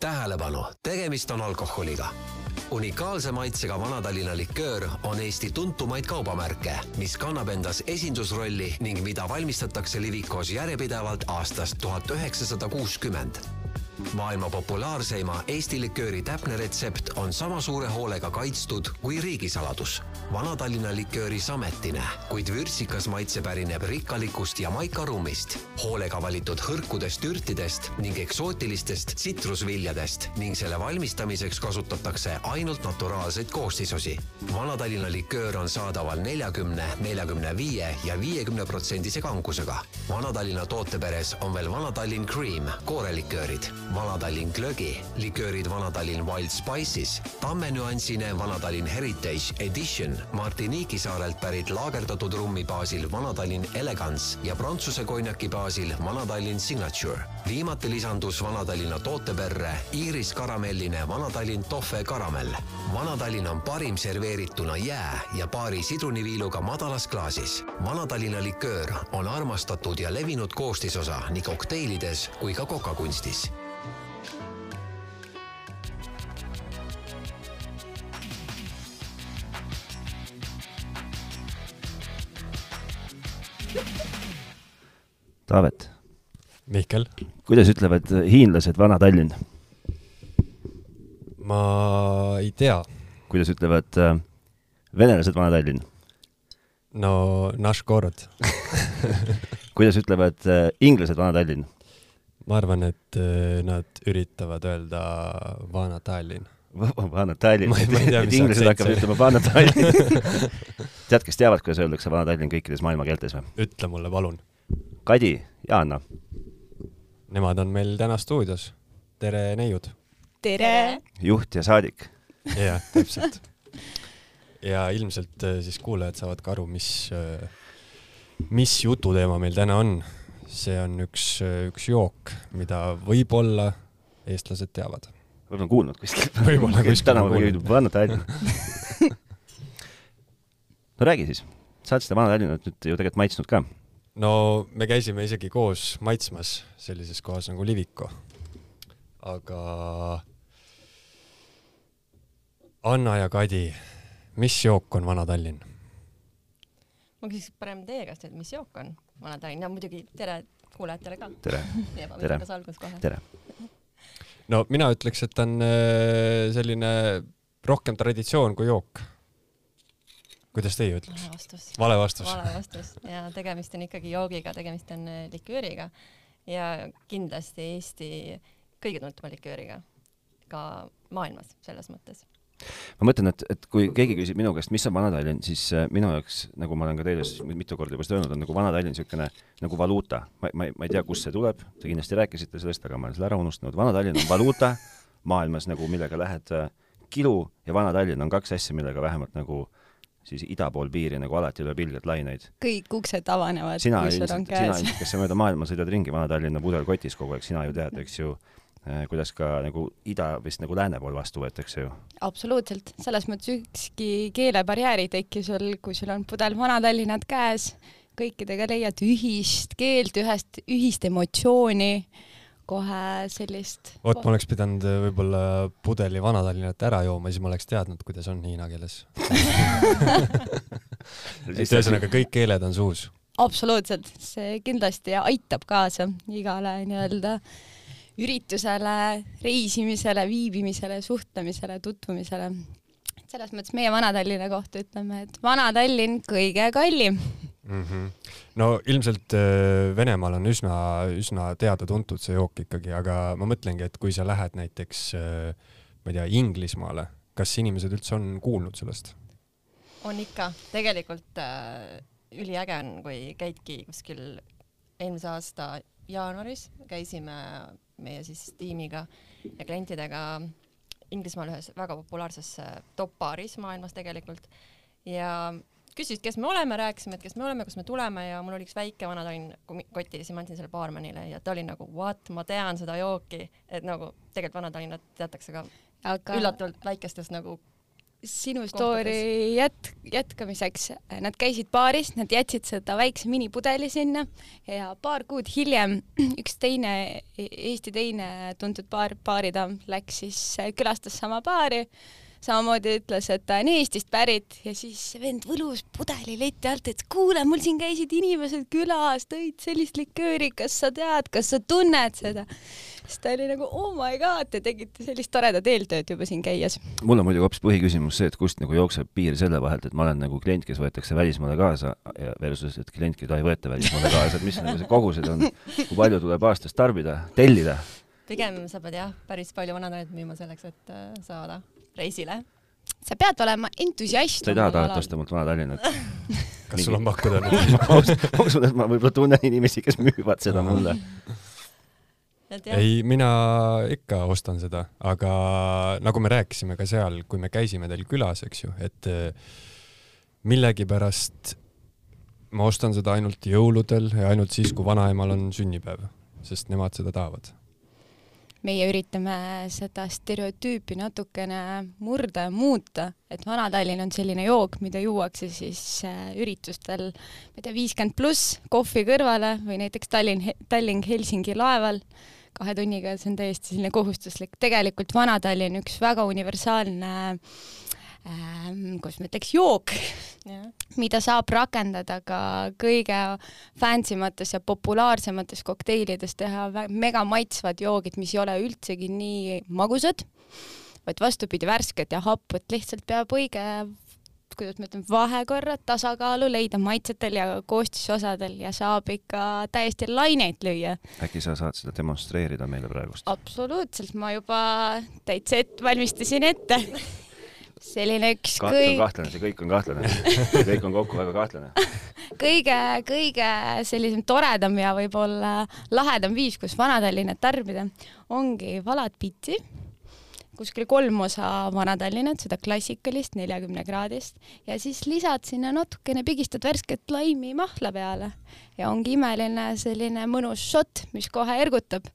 tähelepanu, tegemist on alkoholiga. Unikaalse maitsega Vana-Tallinna liköör on Eesti tuntumaid kaubamärke, mis kannab endas esindusrolli ning mida valmistatakse Livikos järjepidevalt aastast tuhat üheksasada kuuskümmend maailma populaarseima Eesti likööri täpne retsept on sama suure hoolega kaitstud kui riigisaladus. Vana-Tallinna likööri sametine, kuid vürtsikas maitse pärineb rikkalikust Jamaica-rummist, hoolega valitud hõrkudest ürtidest ning eksootilistest tsitrusviljadest ning selle valmistamiseks kasutatakse ainult naturaalseid koostisosi. Vana-Tallinna liköör on saadaval neljakümne, neljakümne viie ja viiekümne protsendise kangusega. Vana-Tallinna tooteperes on veel Vana-Tallinn Cream, kooreliköörid Vana-Tallinn Glögi, liköörid Vana-Tallinn Wild Spices, tammenüansine Vana-Tallinn Heritage Edition, Martiniiki saarelt pärit laagerdatud rummi baasil Vana-Tallinn Elegance ja Prantsuse konjaki baasil Vana-Tallinn Signature. viimati lisandus Vana-Tallinna tooteperre Iiris karamelline Vana-Tallinn Tohve karamell. Vana-Tallinn on parim serveerituna jää ja paari sidruniviiluga madalas klaasis. Vana-Tallinna liköör on armastatud ja levinud koostisosa nii kokteilides kui ka kokakunstis Taavet. Mihkel. kuidas ütlevad hiinlased Vana-Tallinn? ma ei tea. kuidas ütlevad äh, venelased Vana-Tallinn? no naš gorod kuidas ütlevad äh, inglased Vana-Tallinn? ma arvan, et äh, nad üritavad öelda Vana-Tallinn Vana-Tallinn, et inglased hakkavad ütlema Vana-Tallinn tead, kes teavad, kuidas öeldakse Vana-Tallinn kõikides maailma keeltes või? ütle mulle, palun Kadi ja Anna. Nemad on meil täna stuudios. tere, neiud! tere! juht ja saadik. jah, täpselt. ja ilmselt äh, siis kuulajad saavad ka aru, mis, äh, mis jututeema meil täna on. see on üks, äh, üks jook, mida võib-olla eestlased teavad. võib-olla on kuulnud kuskilt. võib-olla kuskilt. täna ma võin panna Tallinn no räägi siis, sa oled seda Vana-Tallinnat nüüd ju tegelikult maitsnud ka no me käisime isegi koos maitsmas sellises kohas nagu Liviko. aga Anna ja Kadi, mis jook on Vana-Tallinn? ma küsiks parem teie käest, et mis jook on Vana-Tallinn ja muidugi tere kuulajatele ka. tere tere, tere. no mina ütleks, et ta on äh, selline rohkem traditsioon kui jook kuidas teie ütleks? vale vastus. vale vastus. ja tegemist on ikkagi joogiga, tegemist on äh, likööriga ja kindlasti Eesti kõige tuntuma likööriga ka maailmas selles mõttes ma mõtlen, et, et kui keegi küsib minu käest, mis on Vana-Tallinn, siis äh, minu jaoks, nagu ma olen ka teile mitu korda juba seda öelnud, on nagu Vana-Tallinn niisugune nagu valuuta. ma, ma, ma ei tea, kust see tuleb, te kindlasti rääkisite sellest, aga ma olen selle ära unustanud. Vana-Tallinn on valuuta maailmas nagu, millega lähed äh, kilu ja Vana-Tallinn on kaks asja, millega vähemalt nagu äh, siis ida pool piiri nagu alati lööb ilgelt laineid. kõik uksed avanevad, kui sul on käes. sina kes sa mööda maailma sõidad ringi Vana-Tallinna pudel kotis kogu aeg, sina ju tead, eks ju, eh, kuidas ka nagu ida vist nagu lääne pool vastu võetakse ju. absoluutselt, selles mõttes ükski keelebarjäär ei teki sul, kui sul on pudel Vana-Tallinnat käes, kõikidega leiad ühist keelt, ühest, ühist emotsiooni kohe sellist. vot ma oleks pidanud äh, võib-olla pudeli Vana-Tallinnat ära jooma, siis ma oleks teadnud, kuidas on hiina keeles et ühesõnaga kõik keeled on suus. absoluutselt, see kindlasti aitab kaasa igale nii-öelda üritusele, reisimisele, viibimisele, suhtlemisele, tutvumisele. selles mõttes meie Vana-Tallinna kohta ütleme, et Vana-Tallinn kõige kallim mm. -hmm. no ilmselt äh, Venemaal on üsna, üsna teada-tuntud see jook ikkagi, aga ma mõtlengi, et kui sa lähed näiteks, äh, ma ei tea, Inglismaale, kas inimesed üldse on kuulnud sellest? on ikka, tegelikult äh, üliäge on, kui käidki kuskil eelmise aasta jaanuaris käisime meie siis tiimiga ja klientidega Inglismaal ühes väga populaarses äh, top baaris maailmas tegelikult ja küsisid, kes me oleme, rääkisime, et kes me oleme, kust me tuleme ja mul oli üks väike Vana-Tallinn koti ja siis ma andsin selle baarmanile ja ta oli nagu what, ma tean seda jooki, et nagu tegelikult Vana-Tallinnat teatakse ka aga... üllatavalt väikestes nagu sinu story jät-, jätkamiseks, nad käisid baaris, nad jätsid seda väikse minipudeli sinna ja paar kuud hiljem üks teine, Eesti teine tuntud baar, baaridamm läks siis, külastas sama baari samamoodi ütles, et ta on Eestist pärit ja siis see vend võlus pudeli leti alt, et kuule, mul siin käisid inimesed külas, tõid sellist likööri, kas sa tead, kas sa tunned seda? siis ta oli nagu oh my god, te tegite sellist toredat eeltööd juba siin käies. mul on muidugi hoopis põhiküsimus see, et kust nagu jookseb piir selle vahelt, et ma olen nagu klient, kes võetakse välismaale kaasa ja versus, et klient, keda ei võeta välismaale kaasa, et mis nagu see kogused on, kui palju tuleb aastas tarbida, tellida? pigem sa pead jah, päris palju vanadaid müüma selleks, et äh, saada reisile. sa pead olema entusiast. sa ei taha tahata osta mult Vana-Tallinnat kas sul on pakkuda nüüd? ma usun, et ma võib-olla tunnen inimesi, kes müüvad seda mulle. ei, mina ikka ostan seda, aga nagu me rääkisime ka seal, kui me käisime teil külas, eks ju, et eh, millegipärast ma ostan seda ainult jõuludel ja ainult siis, kui vanaemal on sünnipäev, sest nemad seda tahavad meie üritame seda stereotüüpi natukene murda ja muuta, et Vana-Tallinn on selline jook, mida juuakse siis äh, üritustel, ma ei tea, viiskümmend pluss kohvi kõrvale või näiteks Tallinn, Tallinn-Helsingi laeval kahe tunniga, see on täiesti selline kohustuslik. tegelikult Vana-Tallinn üks väga universaalne äh, kuidas ma ütleks, jook, mida saab rakendada ka kõige fancy mates ja populaarsemates kokteilides, teha mega maitsvad joogid, mis ei ole üldsegi nii magusad, vaid vastupidi, värsked ja hapud, lihtsalt peab õige kuidas ma ütlen, vahekorra, tasakaalu leida maitsetel ja koostisosadel ja saab ikka täiesti laineid lüüa. äkki sa saad seda demonstreerida meile praegust? absoluutselt, ma juba täitsa ette valmistasin ette selline üks Ka kõi... kahtlane, see kõik on kahtlane. see kõik on kokku väga kahtlane. kõige, kõige sellisem toredam ja võib-olla lahedam viis, kus Vana-Tallinna tarbida, ongi valad pitsi, kuskil kolm osa Vana-Tallinnat, seda klassikalist neljakümne kraadist ja siis lisad sinna natukene, pigistad värsket laimi mahla peale ja ongi imeline selline mõnus šott, mis kohe ergutab.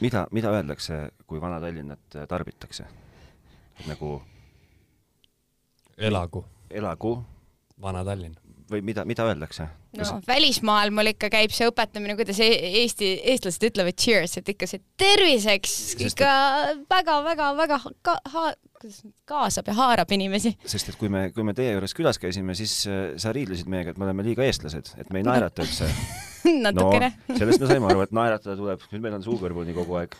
mida, mida öeldakse, kui Vana-Tallinnat tarbitakse? nagu elagu. elagu. Vana-Tallinn. Või mida, mida öeldakse? no Kas... välismaal mul ikka käib see õpetamine, kuidas e Eesti, eestlased ütlevad cheers, et ikka see terviseks Sest ikka väga-väga-väga ka, ha, kaasab ja haarab inimesi. sest et kui me, kui me teie juures külas käisime, siis äh, sa riidlesid meiega, et me oleme liiga eestlased, et me ei naerata üldse natukene no,. sellest me saime aru, et naeratada tuleb, nüüd meil on suu kõrvuni kogu aeg.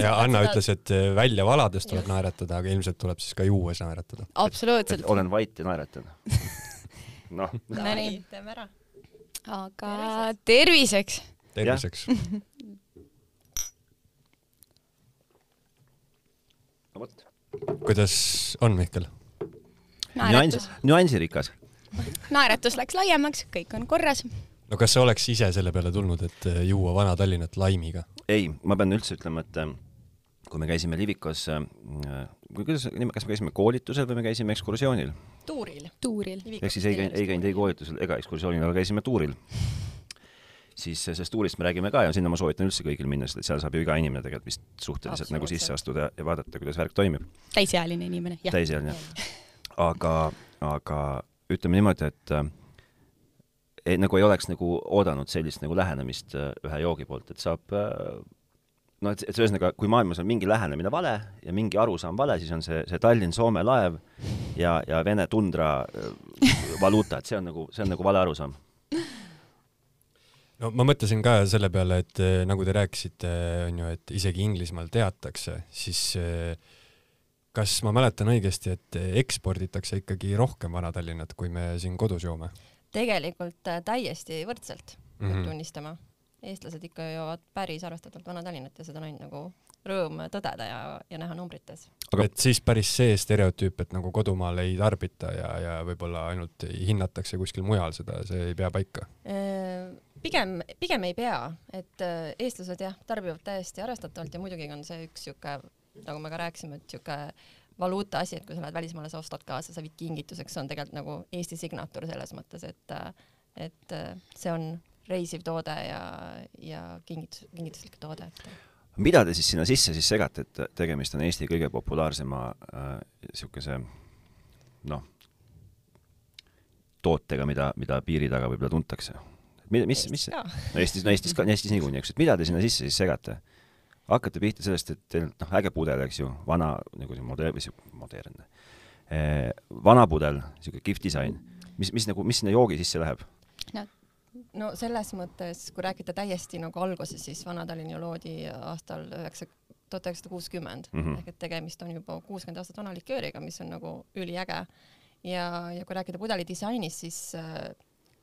ja Anna ütles, et äh, välja valades tuleb naeratada, aga ilmselt tuleb siis ka juues naeratada. absoluutselt. olen vait ja naeratan. noh. Nonii, teeme ära. aga terviseks. terviseks. no vot. kuidas on, Mihkel? nüanss, nüansirikas. naeratus läks laiemaks, kõik on korras no kas sa oleks ise selle peale tulnud, et äh, juua Vana-Tallinnat laimiga? ei, ma pean üldse ütlema, et kui me käisime Livikos, äh, kuidas, kas me käisime koolitusel või me käisime ekskursioonil? tuuril. tuuril. ehk siis ei käinud, ei käinud ei koolitusel ega ekskursioonil, aga käisime tuuril. siis sellest tuurist me räägime ka ja sinna ma soovitan üldse kõigil minna, sest et seal saab ju iga inimene tegelikult vist suhteliselt nagu sisse astuda ja vaadata, kuidas värk toimib. täisealine inimene, jah. täisealine. aga, aga ütleme niimoodi, et ei, nagu ei oleks nagu oodanud sellist nagu lähenemist äh, ühe joogi poolt, et saab äh, noh, et, et ühesõnaga, kui maailmas on mingi lähenemine vale ja mingi arusaam vale, siis on see, see Tallinn-Soome laev ja, ja Vene tundra äh, valuuta, et see on nagu, see on nagu vale arusaam. no ma mõtlesin ka selle peale, et nagu te rääkisite, on ju, et isegi Inglismaal teatakse, siis kas ma mäletan õigesti, et eksporditakse ikkagi rohkem Vana-Tallinnat, kui me siin kodus joome? tegelikult äh, täiesti võrdselt mm, -hmm. peab tunnistama. Eestlased ikka joovad päris arvestatavalt Vana-Tallinnat ja seda on ainult nagu rõõm tõdeda ja, ja näha numbrites. aga et siis päris see stereotüüp, et nagu kodumaal ei tarbita ja, ja võib-olla ainult hinnatakse kuskil mujal seda, see ei pea paika? Äh, pigem, pigem ei pea, et äh, eestlased jah, tarbivad täiesti arvestatavalt ja muidugi on see üks sihuke, nagu me ka rääkisime, et sihuke valuuta asi, et kui sa lähed välismaale, sa ostad kaasa, sa viid kingituseks, see on tegelikult nagu Eesti signatuur selles mõttes, et, et see on reisiv toode ja, ja kingitus, kingituslik toode, mida te siis sinna sisse siis segate, et tegemist on Eesti kõige populaarsema niisuguse äh, noh, tootega, mida, mida piiri taga võib-olla tuntakse. mis, mis, mis, no Eestis, no Eestis ka, Eestis niikuinii, eks, et mida te sinna sisse siis segate? hakkate pihta sellest, et teil noh, äge pudel, eks ju, vana nagu see modern, või see modernne eh,, vana pudel, niisugune kihvt disain, mis, mis nagu, mis sinna joogi sisse läheb? no selles mõttes, kui rääkida täiesti nagu alguses, siis Vana-Tallinn ju loodi aastal üheksa, tuhat üheksasada kuuskümmend Mhm. ehk et tegemist on juba kuuskümmend aastat vana likööriga, mis on nagu üliäge. ja, ja kui rääkida pudeli disainist, siis äh,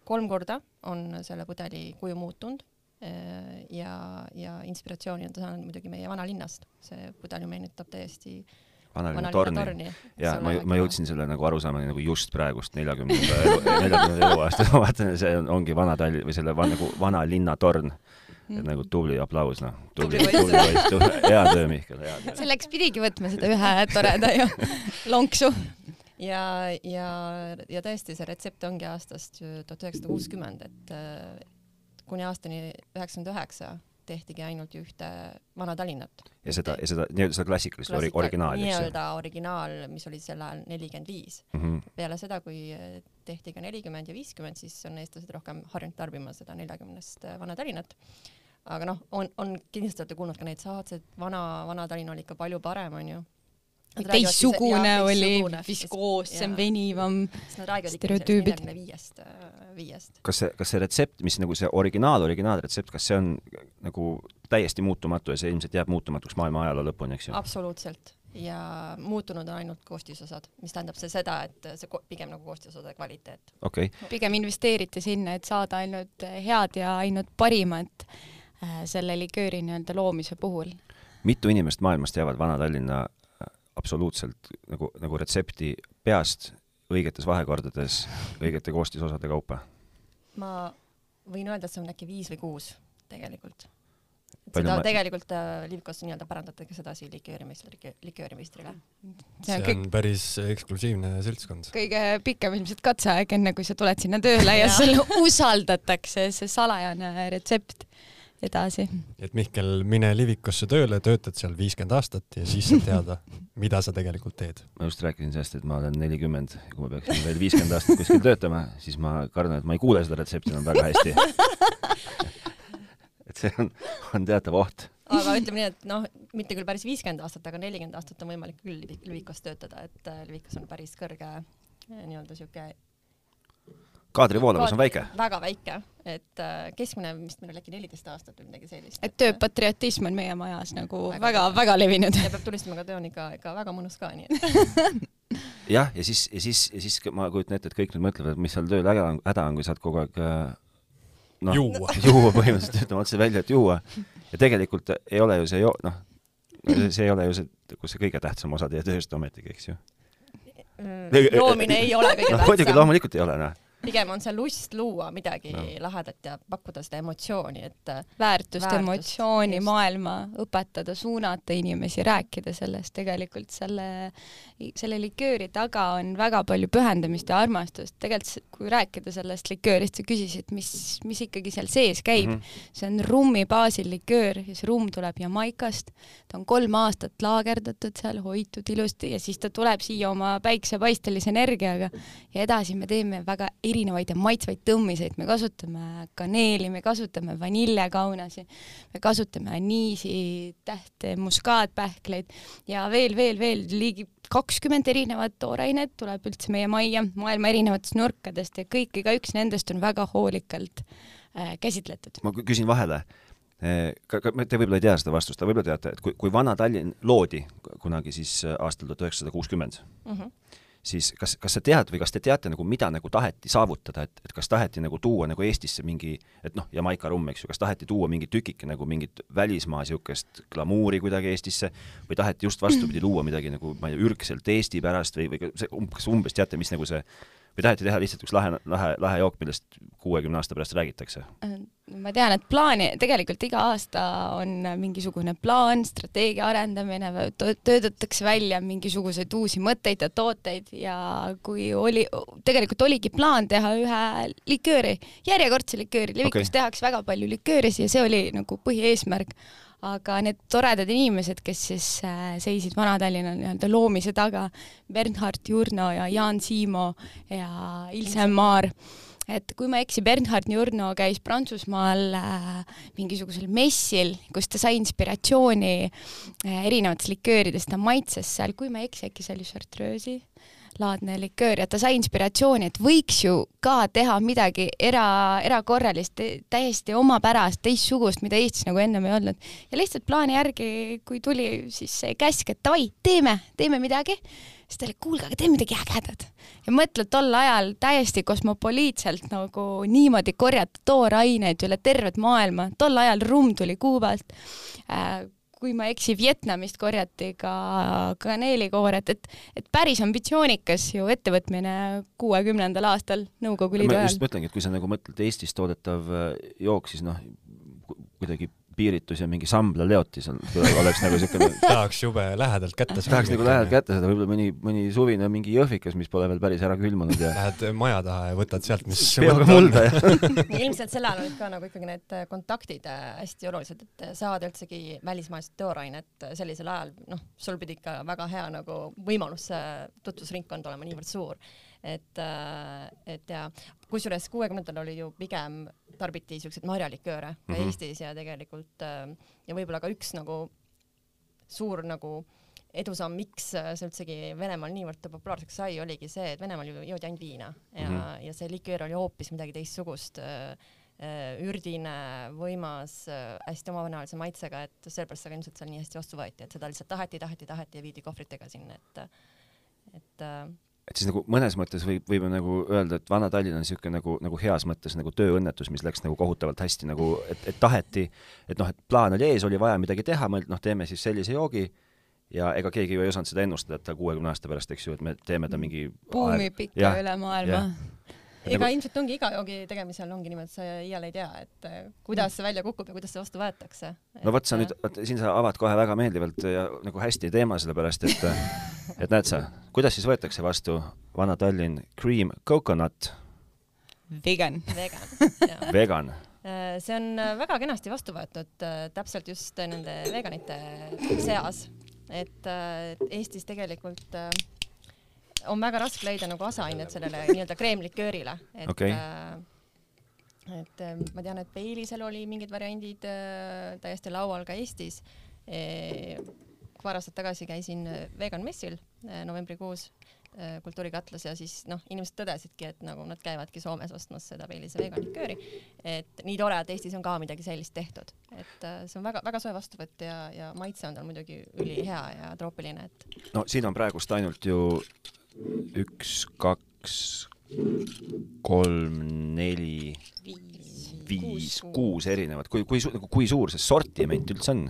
kolm korda on selle pudeli kuju muutunud äh, ja, ja inspiratsiooni on ta saanud muidugi meie vanalinnast. see pudel ju meenutab täiesti vanalinna vanalinna torni. torni. ja ma, ma jõudsin selle nagu arusaamani nagu just praegust neljakümnenda neljakümnenda eluaasta, ma vaatan, see on, ongi vana Tallinn või selle van, nagu vanalinna torn. et nagu tubli aplaus, noh. tubli, Tubli poiss, hea töö, Mihkel, hea töö. selleks pidigi võtma seda ühe toreda ju lonksu. ja, ja, ja tõesti, see retsept ongi aastast tuhat üheksasada kuuskümmend, et äh, kuni aastani üheksakümmend üheksa tehtigi ainult ühte Vana-Tallinnat. ja seda, ja seda nii-öelda seda klassikalist ori, originaali, nii-öelda originaal, mis oli sel ajal nelikümmend viis. -hmm. peale seda, kui tehti ka nelikümmend ja viiskümmend, siis on eestlased rohkem harjunud tarbima seda neljakümnest Vana-Tallinnat. aga noh, on, on kindlasti olete kuulnud ka neid saatseid, vana, Vana-Tallinn oli ikka palju parem, onju. Teistsugune oli, viskoossem, venivam. stereotüübid. viiest, viiest. kas see, kas see retsept, mis nagu see originaal, originaalretsept, kas see on nagu täiesti muutumatu ja see ilmselt jääb muutumatuks maailma ajaloo lõpuni, eks ju? absoluutselt ja muutunud on ainult koostisosad, mis tähendab see seda, et see pigem nagu koostisosade kvaliteet. okei okay., pigem investeeriti sinna, et saada ainult head ja ainult parimat äh, selle likööri nii-öelda loomise puhul. mitu inimest maailmas teavad Vana-Tallinna äh, absoluutselt nagu, nagu retsepti peast õigetes vahekordades, õigete koostisosade kaupa? ma võin öelda, et see on äkki viis või kuus tegelikult. Seda ma- tegelikult äh, Livkos nii-öelda pärandatakse edasi liköörimeistri, liköörimeistrile. see on see kõik on päris eksklusiivne seltskond. kõige pikem ilmselt katseaeg, enne kui sa tuled sinna tööle ja Jah. sulle usaldatakse see salajane retsept edasi. et Mihkel, mine Livikosse tööle, töötad seal viiskümmend aastat ja siis saad teada, mida sa tegelikult teed. ma just rääkisin sellest, et ma olen nelikümmend kui ma peaksin veel viiskümmend aastat kuskil töötama, siis ma kardan, et ma ei kuule seda retsepti enam väga hästi. et see on, on teatav oht. aga ütleme nii, et noh, mitte küll päris viiskümmend aastat, aga nelikümmend aastat on võimalik küll Livi- Livikos töötada, et äh, Livikos on päris kõrge äh, nii-öelda siuke kaadrivoolavus on väike. väga väike, et äh, keskmine vist meil oli äkki neliteist aastat või midagi sellist. et tööpatriotism on meie majas nagu Väga- väga-väga levinud. ja peab tunnistama, ka töö on ikka, ikka väga mõnus ka, nii et jah, ja siis, ja siis, ja siis ma kujutan ette, et kõik nüüd mõtlevad, et mis seal tööl häda on, häda on, kui saad kogu aeg äh, noh, juua. juua põhimõtteliselt, ütleme otse välja, et juua. ja tegelikult ei ole ju see jo-, noh, see ei ole ju see, nagu see kõige tähtsam osa teie tööst ometigi, eks ju. joomine ei ole kõige noh, muidugi tähtsam. loomulikult ei ole, noh. Pigem on see lust luua midagi No. lahedat ja pakkuda seda emotsiooni, et äh, väärtust, Väärtust, emotsiooni, maailma õpetada, suunata inimesi, rääkida sellest tegelikult selle, selle likööri taga on väga palju pühendumist ja armastust. tegelikult kui rääkida sellest liköörist, sa küsisid, mis, mis ikkagi seal sees käib mm. -hmm. see on rummi baasil liköör ja see rumm tuleb Jamaikast. ta on kolm aastat laagerdatud seal, hoitud ilusti ja siis ta tuleb siia oma päiksepaistelise energiaga ja edasi me teeme väga erinevaid ja maitsvaid tõmmiseid, me kasutame kaneeli, me kasutame vaniljekaunasi, me kasutame aniisi, tähte, muskaatpähkleid ja veel, veel, veel ligi kakskümmend erinevat toorainet tuleb üldse meie majja maailma erinevatest nurkadest ja kõik, igaüks nendest on väga hoolikalt äh, käsitletud. ma kü- küsin vahele. ka, ka te võib-olla ei tea seda vastust, aga võib-olla teate, et kui, kui Vana-Tallinn loodi kunagi siis äh, aastal tuhat üheksasada kuuskümmend, mm -hmm. Siis kas, kas sa tead või kas te teate nagu, mida nagu taheti saavutada, et, et kas taheti nagu tuua nagu Eestisse mingi, et noh, Jamaica rumm, eks ju, kas taheti tuua mingi tükike nagu mingit välismaa niisugust glamuuri kuidagi Eestisse või taheti just vastupidi luua midagi nagu ma ei tea, ürgselt Eesti pärast või, või kas umbes teate, mis nagu see või taheti teha lihtsalt üks lahe, lahe, lahe jook, millest kuuekümne aasta pärast räägitakse? ma tean, et plaani, tegelikult iga aasta on mingisugune plaan, strateegia arendamine, töötatakse välja mingisuguseid uusi mõtteid ja tooteid ja kui oli, tegelikult oligi plaan teha ühe likööri, järjekordse likööri, Levikus okay. tehakse väga palju liköörisi ja see oli nagu põhieesmärk. Aga need toredad inimesed, kes siis äh, seisid Vana-Tallinna nii-öelda loomise taga, Bernhard Jurno ja Jaan Siimo ja Ilse Maar, et kui ma ei eksi, Bernhard Jurno käis Prantsusmaal äh, mingisugusel messil, kus ta sai inspiratsiooni äh, erinevatest likööridest, ta maitses seal, kui ma ei eksi, äkki see oli Chartreuse'i laadne liköör ja ta sai inspiratsiooni, et võiks ju ka teha midagi era, erakorralist, täiesti omapärast, teistsugust, mida Eestis nagu ennem ei olnud. ja lihtsalt plaani järgi, kui tuli siis see käsk, et davai, teeme, teeme midagi, siis ta oli, kuulge, aga teeme midagi ägedat. ja mõtle, tol ajal täiesti kosmopoliitselt nagu niimoodi korjata tooraineid üle tervet maailma, tol ajal rumm tuli Kuubalt äh, kui ma ei eksi, Vietnamist korjati ka kaneelikooret, et, et päris ambitsioonikas ju ettevõtmine kuuekümnendal aastal Nõukogude Liidu ajal. just mõtlengi, et kui sa nagu mõtled Eestis toodetav äh, jook, siis noh, kuidagi piiritus ja mingi Sambla leotis on, oleks nagu siukene tahaks jube lähedalt kätte saada. tahaks nagu lähedalt kätte saada, võib-olla mõni, mõni suvine mingi jõhvikas, mis pole veel päris ära külmunud ja Lähed maja taha ja võtad sealt, mis peaga mulda ja ilmselt sel ajal olid ka nagu ikkagi need kontaktid äh, hästi olulised, et saada üldsegi välismaist toorainet sellisel ajal, noh, sul pidi ikka väga hea nagu võimalus, tutvusringkond olema niivõrd suur. Et, äh, et ja kusjuures kuuekümnendatel oli ju pigem tarbiti siukseid marjalikööre ka mm -hmm. Eestis ja tegelikult äh, ja võib-olla ka üks nagu suur nagu edusamm, miks see üldsegi Venemaal niivõrd populaarseks sai, oligi see, et Venemaal ju joodi ainult viina ja mm, -hmm. ja see liköör oli hoopis midagi teistsugust äh, ürdine, võimas, hästi omavõnalise maitsega, et sellepärast see ka ilmselt seal nii hästi vastu võeti, et seda lihtsalt taheti, taheti, taheti ja viidi kohvritega sinna, et, et et siis nagu mõnes mõttes võib, võib nagu öelda, et Vana-Tallinn on niisugune nagu, nagu heas mõttes nagu tööõnnetus, mis läks nagu kohutavalt hästi nagu, et, et taheti, et noh, et plaan oli ees, oli vaja midagi teha, mõeldi, noh, teeme siis sellise joogi ja ega keegi ju ei osanud seda ennustada, et ta kuuekümne aasta pärast, eks ju, et me teeme ta mingi buumib ikka üle maailma ega nagu... ilmselt ongi iga joogi tegemisel ongi niimoodi, et sa iial ei tea, et eh, kuidas see välja kukub ja kuidas see vastu võetakse. no vot, sa nüüd, vot siin sa avad kohe väga meeldivalt ja nagu hästi teema, sellepärast et et näed sa, kuidas siis võetakse vastu Vana-Tallinn Cream Coconut? Vegan. Vegan, Vegan eh, see on eh, väga kenasti vastu võetud täpselt just nende veganite seas, et Eestis tegelikult on väga raske leida nagu aseainet sellele nii-öelda kreemliköörile, et okay. äh, et äh, ma tean, et Baileysel oli mingid variandid äh, täiesti laual ka Eestis e,. paar aastat tagasi käisin vegan messil äh, novembrikuus äh, Kultuurikatlas ja siis noh, inimesed tõdesidki, et nagu nad käivadki Soomes ostmas seda Baileyse vegan likööri. et nii tore, et Eestis on ka midagi sellist tehtud, et äh, see on väga-väga soe vastuvõtt ja, ja maitse on tal muidugi ülihea ja troopiline, et. no siin on praegust ainult ju üks, kaks, kolm, neli, viis, kuus erinevat, kui, kui, kui suur see sortiment üldse on?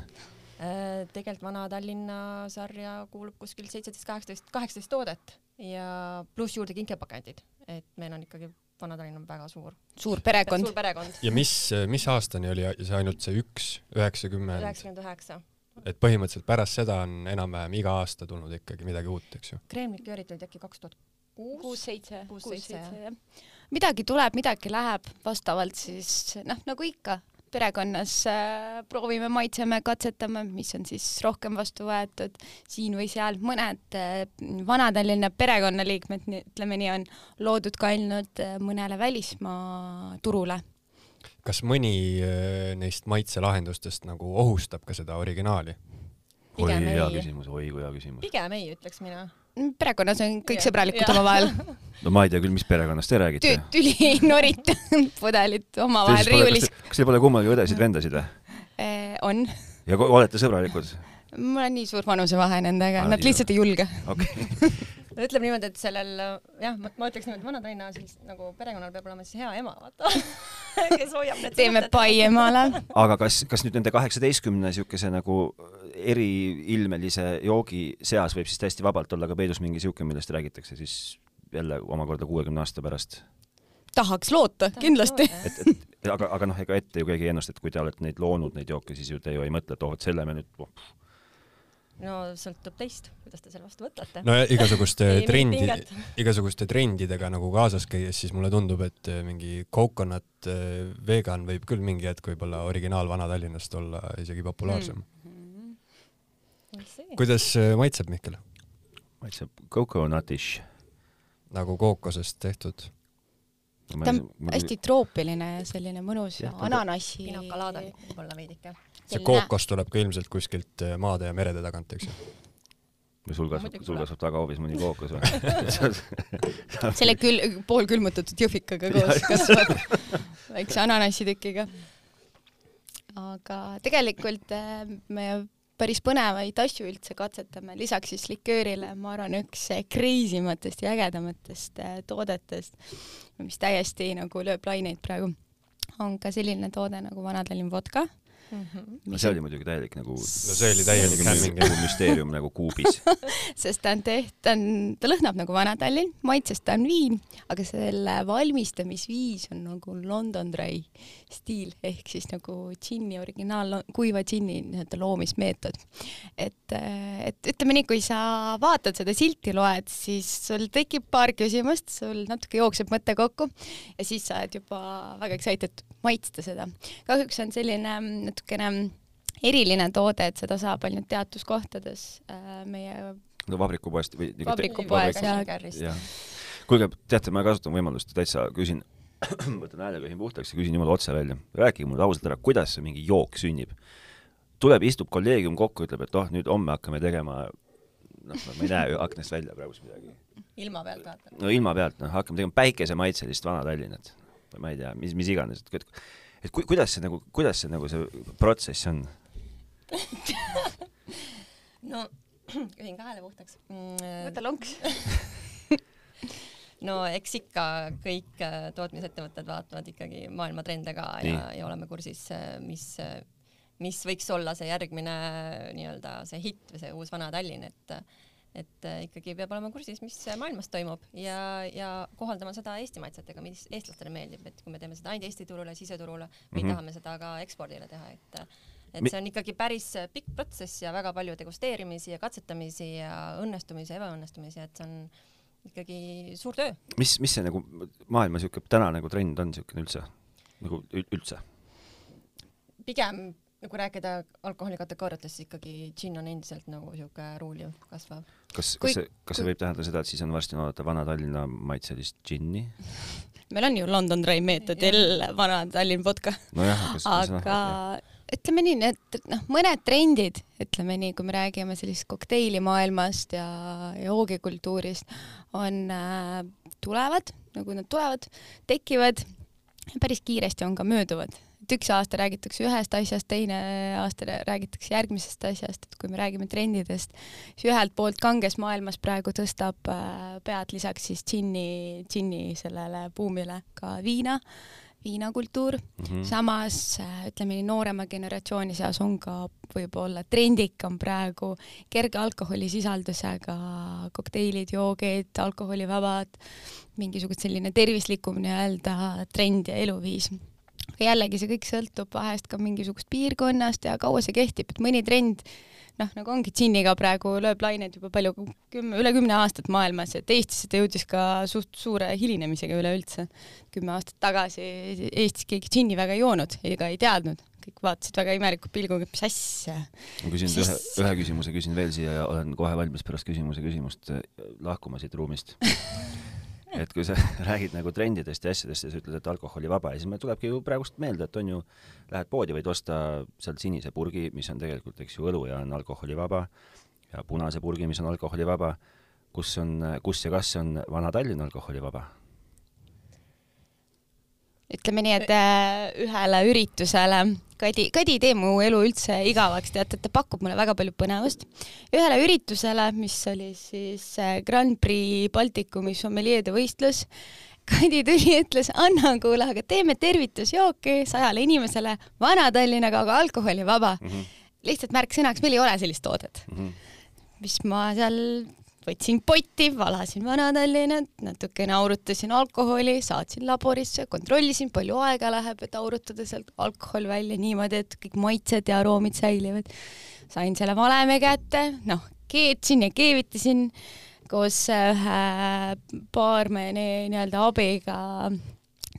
Äh, tegelikult Vana-Tallinna sarja kuulub kuskil seitseteist, kaheksateist, kaheksateist toodet ja pluss juurde kinkepakendid, et meil on ikkagi Vana-Tallinn on väga suur. suur perekond. suur perekond. ja mis, mis aastani oli see ainult see üks, üheksakümmend? üheksakümmend üheksa et põhimõtteliselt pärast seda on enam-vähem iga aasta tulnud ikkagi midagi uut, eks ju. kreemliköörid olid äkki kaks tuhat kuus, kuus, seitse, kuus, seitse, jah. midagi tuleb, midagi läheb, vastavalt siis noh, nagu ikka, perekonnas äh, proovime, maitseme, katsetame, mis on siis rohkem vastu võetud siin või seal. mõned äh, Vana-Tallinna perekonnaliikmed, ütleme nii, on loodud ka ainult äh, mõnele välismaa turule kas mõni äh, neist maitselahendustest nagu ohustab ka seda originaali? oi, hea küsimus, oi kui hea küsimus. pigem ei, ütleks mina. Mm, perekonnas on kõik ja, sõbralikud omavahel no ma ei tea küll, mis perekonnast te räägite. tüli ei norita pudelit omavahel riiulis. kas teil pole kummalgi õdesid-vendasid või? Äh, on. ja olete sõbralikud? mul on nii suur vanusevahe nendega, nad lihtsalt ei julge. okei no ütleme niimoodi, et sellel jah, ma ütleks niimoodi, Vana-Tallinna siis nagu perekonnal peab olema siis hea ema, vaata kes hoiab need teeme pai emale. aga kas, kas nüüd nende kaheksateistkümne niisuguse nagu eriilmelise joogi seas võib siis täiesti vabalt olla ka peidus mingi niisugune, millest räägitakse siis jälle omakorda kuuekümne aasta pärast? tahaks loota, kindlasti. et, et aga, aga noh, ega ette ju keegi ei ennusta, et kui te olete neid loonud, neid jooke, siis ju te ju ei mõtle, et oh, et selle me nüüd oh, no sõltub teist, kuidas te selle vastu võtate no ja igasuguste trendi igasuguste trendidega nagu kaasas käies, siis mulle tundub, et eh, mingi coconut eh, vegan võib küll mingi hetk võib-olla originaal Vana-Tallinnast olla isegi populaarsem mm.. kuidas eh, maitseb Mihkel? maitseb coconutish. nagu kookosest tehtud? Ta on hästi troopiline ja selline mõnus on- ananassi. pinakalaada võib-olla veidike. see kookos tuleb ka ilmselt kuskilt eh, maade ja merede tagant, eks ju? või sul kasvab, sul kasvab tagahoovis mõni kookos või? selle küll poolkülmutatud jõhvikaga koos kasvab väikse ananassitükiga. aga tegelikult äh, me päris põnevaid asju üldse katsetame, lisaks siis liköörile, ma arvan, üks crazy matest ja ägedamatest äh, toodetest, mis täiesti nagu lööb laineid praegu, on ka selline toode nagu Vana-Tallinn vodka. No see oli muidugi täielik nagu no see oli täielik hämming. nagu müsteerium nagu kuubis. sest ta on teht-, ta on, ta lõhnab nagu Vana-Tallinn, maitses ta on viin, aga selle valmistamisviis on nagu London Dry stiil ehk siis nagu džinni originaal, kuiva džinni nii-öelda loomismeetod. et, et ütleme nii, kui sa vaatad seda silti, loed, siis sul tekib paar küsimust, sul natuke jookseb mõte kokku ja siis sa oled juba väga excited maitsta seda. kahjuks on selline natukene eriline toode, et seda saab ainult teatud kohtades äh, meie no vabrikupoest või nagu Vabrikupoes, jah. kuulge, teate, ma kasutan võimalust, täitsa küsin, võtan hääleköhin puhtaks ja küsin jumala otse välja. rääkige mulle ausalt ära, kuidas see mingi jook sünnib? tuleb, istub kolleegium kokku, ütleb, et oh, nüüd homme hakkame tegema noh, ma ei näe aknast välja praegu midagi. ilma pealt vaata. no ilma pealt, noh, hakkame tegema päikesemaitselist Vana-Tallinnat. Ma ei tea, mis, mis iganes, et, et, et ku, kuidas see nagu, kuidas see nagu see protsess on? no köhin ka hääle puhtaks võta mm,. lonks. no eks ikka kõik äh, tootmisettevõtted vaatavad ikkagi maailma trende ka ja Nii., ja oleme kursis, mis, mis võiks olla see järgmine nii-öelda see hitt või see uus vana Tallinn, et et äh, ikkagi peab olema kursis, mis maailmas toimub ja, ja kohaldama seda Eesti maitsetega, mis eestlastele meeldib, et kui me teeme seda ainult Eesti turule, siseturule, me mm. -hmm. tahame seda ka ekspordile teha, et et Mi- see on ikkagi päris pikk protsess ja väga palju degusteerimisi ja katsetamisi ja õnnestumisi ja ebaõnnestumisi, et see on ikkagi suur töö. mis, mis see nagu maailma siuke täna nagu trend on siukene üldse? nagu ül- üldse? pigem nagu rääkida alkoholi kategooriatest, siis ikkagi džinn on endiselt nagu siuke ruuliv, kasvav. kas, Kui- kas see, kas see võib tähendada seda, et siis on varsti oodata Vana-Tallinna maitselist džinni? meil on ju London Dry meetodil Vana-Tallinn vodka, nojah, aga ütleme nii, need noh, mõned trendid, ütleme nii, kui me räägime sellisest kokteilimaailmast ja joogikultuurist, on äh,, tulevad, nagu nad tulevad, tekivad, päris kiiresti on ka mööduvad. Et üks aasta räägitakse ühest asjast, teine aasta rää- räägitakse järgmisest asjast, et kui me räägime trendidest, siis ühelt poolt kanges maailmas praegu tõstab äh, pead lisaks siis džinni, džinni sellele buumile ka viina, viinakultuur Mhm. samas äh, ütleme nii noorema generatsiooni seas on ka võib-olla trendikam praegu kerge alkoholisisaldusega kokteilid, joogid, alkoholivabad, mingisugune selline tervislikum nii-öelda trend ja eluviis. Jällegi see kõik sõltub vahest ka mingisugust piirkonnast ja kaua see kehtib, et mõni trend noh, nagu ongi džinniga praegu lööb laineid juba palju, kümme, üle kümne aastat maailmas, et Eestisse ta jõudis ka suht suure hilinemisega üleüldse. kümme aastat tagasi Eestis keegi džinni väga ei joonud ega ei teadnud, kõik vaatasid väga imeliku pilguga, mis asja. ma küsin ühe Siis-, ühe küsimuse küsin veel siia ja olen kohe valmis pärast küsimuse küsimust lahkuma siit ruumist. et kui sa räägid nagu trendidest ja asjadest ja sa ütled, et alkoholivaba ja siis meil tulebki ju praegust meelde, et on ju, lähed poodi, võid osta sealt sinise purgi, mis on tegelikult, eks ju, õlu ja on alkoholivaba ja punase purgi, mis on alkoholivaba. kus on, kus ja kas on Vana-Tallinn alkoholivaba? ütleme nii, et äh, ühele üritusele, Kadi, Kadi ei tee mu elu üldse igavaks, teate, et ta pakub mulle väga palju põnevust. ühele üritusele, mis oli siis äh, Grand Prix Baltikumi sommeljeede võistlus, Kadi tuli ütles, anna kuule, aga teeme tervitusjooki sajale inimesele Vana-Tallinnaga, aga alkoholivaba. lihtsalt märksõnaks, meil ei ole sellist toodet. mis ma seal võtsin potti, valasin Vana-Tallinnat, natukene aurutasin alkoholi, saatsin laborisse, kontrollisin, palju aega läheb, et aurutada sealt alkohol välja niimoodi, et kõik maitsed ja aroomid säilivad. sain selle valemi kätte, noh, keetsin ja keevitasin koos ühe baarmeni nii-öelda abiga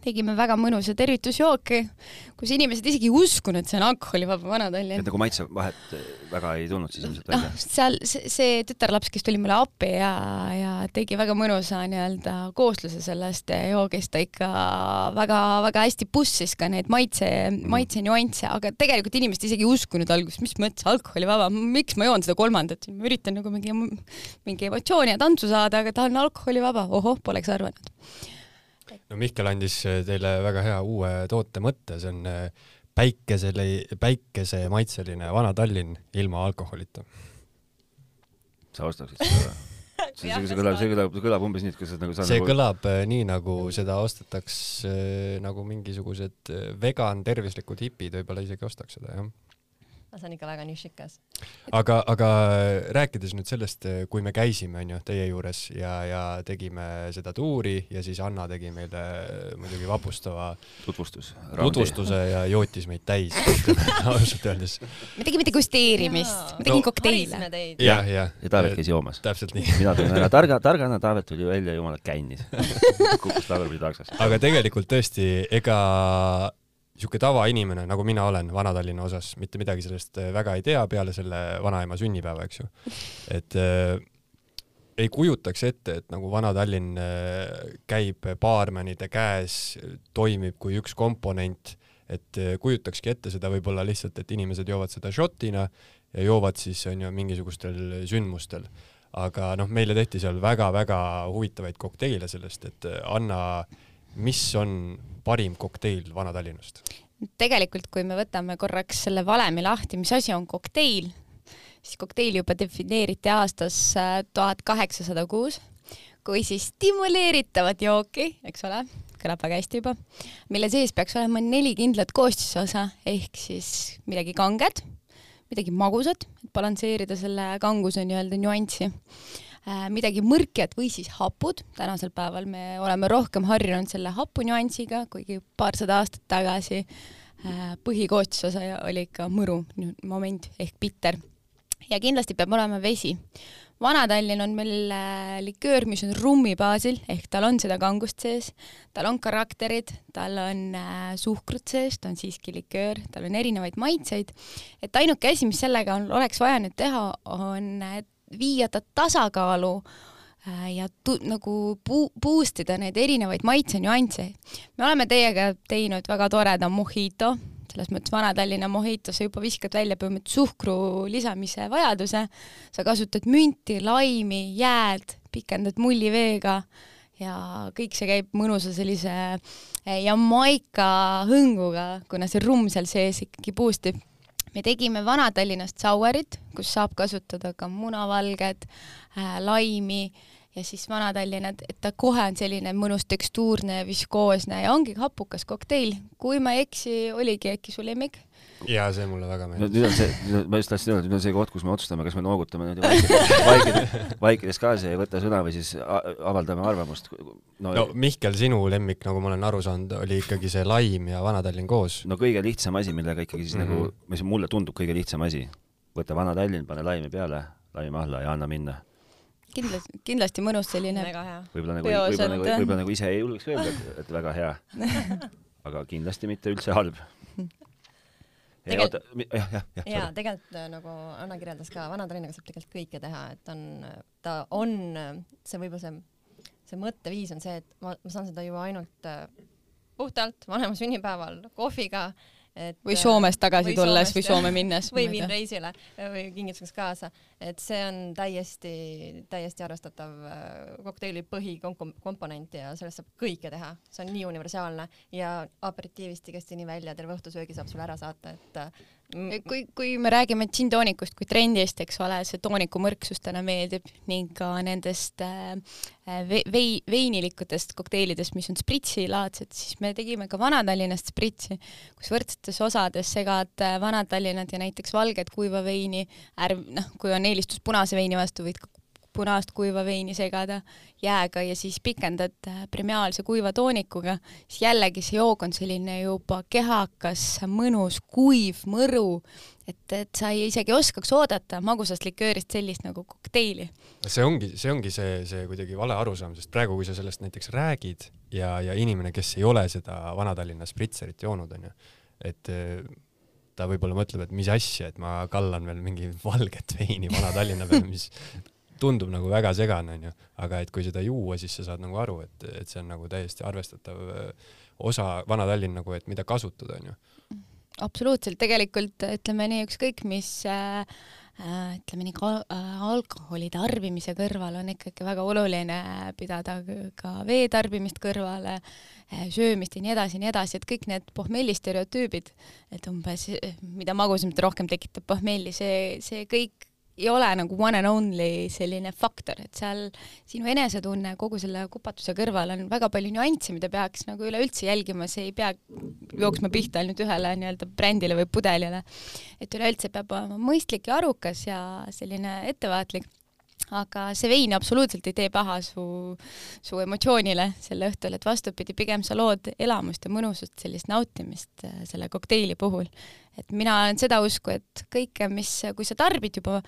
tegime väga mõnusa tervitusjooki, kus inimesed isegi ei uskunud, et see on alkoholivaba Vana-Tallinn. et nagu maitsevahet väga ei tulnud siis ilmselt noh, välja? seal see, see tütarlaps, kes tuli mulle appi ja, ja tegi väga mõnusa nii-öelda koosluse sellest joogist, ta ikka väga-väga hästi bussis ka neid maitse mm., maitsenüansse, aga tegelikult inimesed isegi ei uskunud alguses, mis mõttes alkoholivaba, miks ma joon seda kolmandat, ma üritan nagu mingi, mingi emotsiooni ja tantsu saada, aga ta on alkoholivaba, ohoh, poleks arvanud no Mihkel andis äh, teile väga hea uue toote mõtte, see on äh, päikesele, päikesemaitseline Vana-Tallinn ilma alkoholita. sa ostaksid seda või? see, see, see kõlab, see kõlab, kõlab umbes nii, et kas sa nagu see nagu... kõlab äh, nii, nagu seda ostetaks nagu mingisugused vegan tervislikud hipid võib-olla isegi ostaks seda, jah see on ikka väga nišikas. aga, aga rääkides nüüd sellest, kui me käisime, onju, teie juures ja, ja tegime seda tuuri ja siis Anna tegi meile muidugi vapustava tutvustus, tutvustuse ja jootis meid täis ausalt öeldes. me tegime degusteerimist, ma tegin no, kokteile. jah, jah. ja Taavet käis joomas. täpselt nii. mina tulin ära targa, targana, Taavet tuli välja, jumala kännis kukkus tagurpidi taksast. aga tegelikult tõesti, ega niisugune tavainimene, nagu mina olen Vana-Tallinna osas, mitte midagi sellest äh, väga ei tea peale selle vanaema sünnipäeva, eks ju. et äh, ei kujutaks ette, et nagu Vana-Tallinn äh, käib baarmenide käes, toimib kui üks komponent, et äh, kujutakski ette seda võib-olla lihtsalt, et inimesed joovad seda šotina ja joovad siis onju mingisugustel sündmustel. aga noh, meile tehti seal väga-väga huvitavaid kokteile sellest, et äh, Anna, mis on parim kokteil Vana-Tallinnast? tegelikult, kui me võtame korraks selle valemi lahti, mis asi on kokteil, siis kokteil juba defineeriti aastas äh, tuhat kaheksasada kuus kui siis stimuleeritavat jooki, eks ole, kõlab väga hästi juba, mille sees peaks olema neli kindlat koostisosa ehk siis midagi kanget, midagi magusat, et balansseerida selle kanguse nii-öelda nüanssi midagi mõrkjat või siis hapud, tänasel päeval me oleme rohkem harjunud selle hapu nüansiga, kuigi paarsada aastat tagasi äh, põhikoostisosa oli ikka mõru moment ehk bitter. ja kindlasti peab olema vesi. Vana-Tallinn on meil äh, liköör, mis on rummi baasil, ehk tal on seda kangust sees, tal on karakterid, tal on suhkrut sees, ta on siiski liköör, tal on erinevaid maitseid, et ainuke asi, mis sellega on, oleks vaja nüüd teha, on viia ta tasakaalu äh, ja tu-, nagu bu-, boost ida neid erinevaid maitsenüansse. me oleme teiega teinud väga toreda mojito, selles mõttes Vana-Tallinna mojito, sa juba viskad välja põhimõtteliselt suhkru lisamise vajaduse, sa kasutad münti, laimi, jääd, pikendad mulliveega ja kõik see käib mõnusa sellise äh, Jamaica hõnguga, kuna see rumm seal sees ikkagi boost ib me tegime Vana-Tallinnast sauerit, kus saab kasutada ka munavalged äh,, laimi ja siis Vana-Tallinna, et ta kohe on selline mõnus tekstuurne, viskoosne ja ongi hapukas kokteil. kui ma ei eksi, oligi äkki su lemmik? Jaa, see mulle väga meeldib nüüd on see, ma just tahtsin öelda, nüüd on see koht, kus me otsustame, kas me noogutame nüüd vaikides, vaikides, vaikides kaasa ja ei võta sõna või siis avaldame arvamust no,. no Mihkel, sinu lemmik, nagu ma olen aru saanud, oli ikkagi see laim ja Vana-Tallinn koos. no kõige lihtsam asi, millega ikkagi siis mm -hmm. nagu, mis mulle tundub kõige lihtsam asi, võta Vana-Tallinn, pane laimi peale, laim alla ja anna minna kindlasti, kindlasti mõnus selline võib-olla nagu, võib-olla nagu, võib-olla nagu ise ei julgeks öelda, et väga hea. aga kindlasti mitte üldse halb. Tegel... jah, jah, jah. jaa, tegelikult äh, nagu Anna kirjeldas ka, Vana-Tallinnaga saab tegelikult kõike teha, et on, ta on, see võib-olla see, see mõtteviis on see, et ma, ma saan seda ju ainult äh, puhtalt vanema sünnipäeval kohviga äh, et või Soomest tagasi või tulles Soomest, või Soome minnes. või viin reisile või kingituseks kaasa, et see on täiesti, täiesti arvestatav äh, kokteili põhikomponent ja sellest saab kõike teha, see on nii universaalne ja aperitiivist igasti nii välja, terve õhtusöögi saab sulle ära saata, et äh, kui, kui me räägime džinntoonikust kui trendist, eks ole, see tooniku mõrksus täna meeldib ning ka nendest äh, vei-, veinilikutest kokteilidest, mis on spritsilaadsed, siis me tegime ka Vana-Tallinnast spritsi, kus võrdsetes osades segad äh, Vana-Tallinnat ja näiteks valget kuiva veini, ärv, noh, kui on eelistus punase veini vastu, võid ka punaast kuiva veini segada jääga ja siis pikendad äh, premiaalse kuiva toonikuga, siis jällegi see jook on selline juba kehakas, mõnus, kuiv, mõru, et, et sa ei isegi oskaks oodata magusast liköörist sellist nagu kokteili. see ongi, see ongi see, see kuidagi vale arusaam, sest praegu, kui sa sellest näiteks räägid ja, ja inimene, kes ei ole seda Vana-Tallinna spritserit joonud, onju, et ta võib-olla mõtleb, et mis asja, et ma kallan veel mingi valget veini Vana-Tallinna peale, mis tundub nagu väga segane, onju, aga et kui seda juua, siis sa saad nagu aru, et, et see on nagu täiesti arvestatav äh, osa Vana-Tallinn nagu, et mida kasutada, onju. absoluutselt, tegelikult ütleme nii, ükskõik mis äh, äh ütleme nii, alkoholi tarbimise kõrval on ikkagi väga oluline pidada ka vee tarbimist kõrvale söömist ja nii edasi ja nii edasi, et kõik need pohmelli stereotüübid, et umbes, mida magusamat rohkem tekitab pohmelli, see, see kõik ei ole nagu one and only selline faktor, et seal sinu enesetunne kogu selle kupatuse kõrval on väga palju nüansse, mida peaks nagu üleüldse jälgima, see ei pea jooksma pihta ainult ühele nii-öelda brändile või pudelile. et üleüldse peab olema mõistlik ja arukas ja selline ettevaatlik aga see vein absoluutselt ei tee paha su, su emotsioonile sel õhtul, et vastupidi, pigem sa lood elamust ja mõnusat sellist nautimist äh, selle kokteili puhul. et mina olen seda usku, et kõike, mis, kui sa tarbid juba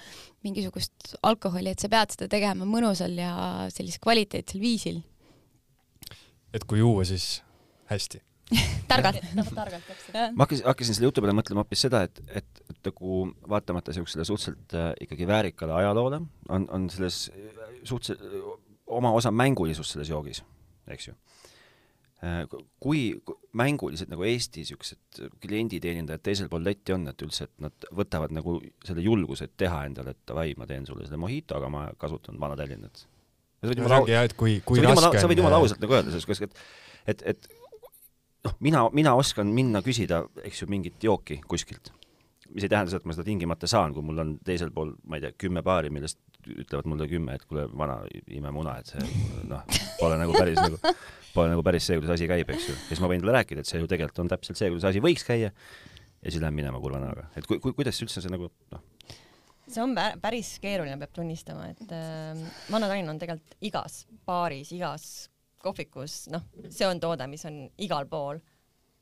mingisugust alkoholi, et sa pead seda tegema mõnusal ja sellisel kvaliteetsel viisil. et kui juua, siis hästi targalt targalt, täpselt. ma hakkasin, hakkasin selle jutu peale mõtlema hoopis seda, et, et, et nagu vaatamata niisugusele suhteliselt äh, ikkagi väärikale ajaloole, on, on selles suhteliselt oma osa mängulisust selles joogis, eks ju äh,. kui mängulised nagu Eesti niisugused klienditeenindajad teisel pool letti on, et üldse, et nad võtavad nagu selle julguse, et teha endale, et davai, ma teen sulle selle mojito, aga ma kasutan Vana-Tallinnat. sa võid jumala, jumala ausalt nagu öelda, selles et, et, et noh, mina, mina oskan minna küsida, eks ju, mingit jooki kuskilt. mis ei tähenda seda, et ma seda tingimata saan, kui mul on teisel pool, ma ei tea, kümme paari, millest ütlevad mulle kümme, et kuule, vana, ime muna, et see noh, pole nagu päris nagu, pole nagu päris see, kuidas asi käib, eks ju. ja siis ma võin talle rääkida, et see ju tegelikult on täpselt see, kuidas asi võiks käia ja siis lähen minema kurva näoga. et kui, kui, kuidas üldse see nagu noh, see on päris keeruline, peab tunnistama, et äh, Vana-Tallinna on tegelikult igas baaris, igas kohvikus, noh, see on toode, mis on igal pool,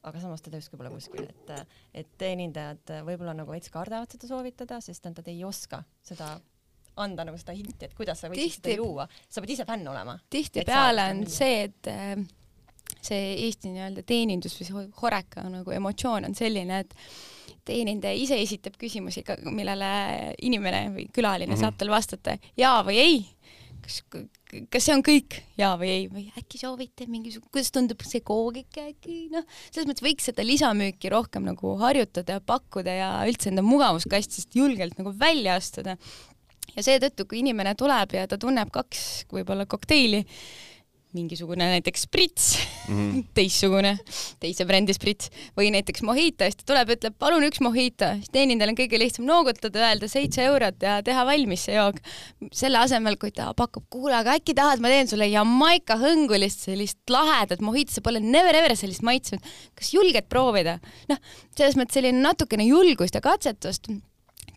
aga samas teda justkui pole kuskil, et, et teenindajad võib-olla nagu veits kardavad seda soovitada, sest nad ei oska seda anda nagu seda hinti, et kuidas sa võiksid seda juua, sa pead ise fänn olema. tihtipeale on see, et äh, see Eesti nii-öelda teenindus või horeka nagu emotsioon on selline, et teenindaja ise esitab küsimusi, millele inimene või külaline mm -hmm. saab talle vastata jaa või ei kas, kas see on kõik jaa või ei või äkki soovite mingisugune, kuidas tundub see koogike äkki noh, selles mõttes võiks seda lisamüüki rohkem nagu harjutada ja pakkuda ja üldse enda mugavuskastist julgelt nagu välja astuda. ja seetõttu, kui inimene tuleb ja ta tunneb kaks võib-olla kokteili, mingisugune näiteks sprits mm, -hmm. teistsugune, teise brändi sprits või näiteks mojito ja siis ta tuleb, ütleb palun üks mojito, siis teenindajal on kõige lihtsam noogutada, öelda seitse eurot ja teha valmis see jook. selle asemel, kui ta pakub, kuule, aga äkki tahad, ma teen sulle Jamaica hõngulist sellist lahedat mojito, sa pole never ever sellist maitsnud, kas julged proovida? noh, selles mõttes selline natukene julgust ja katsetust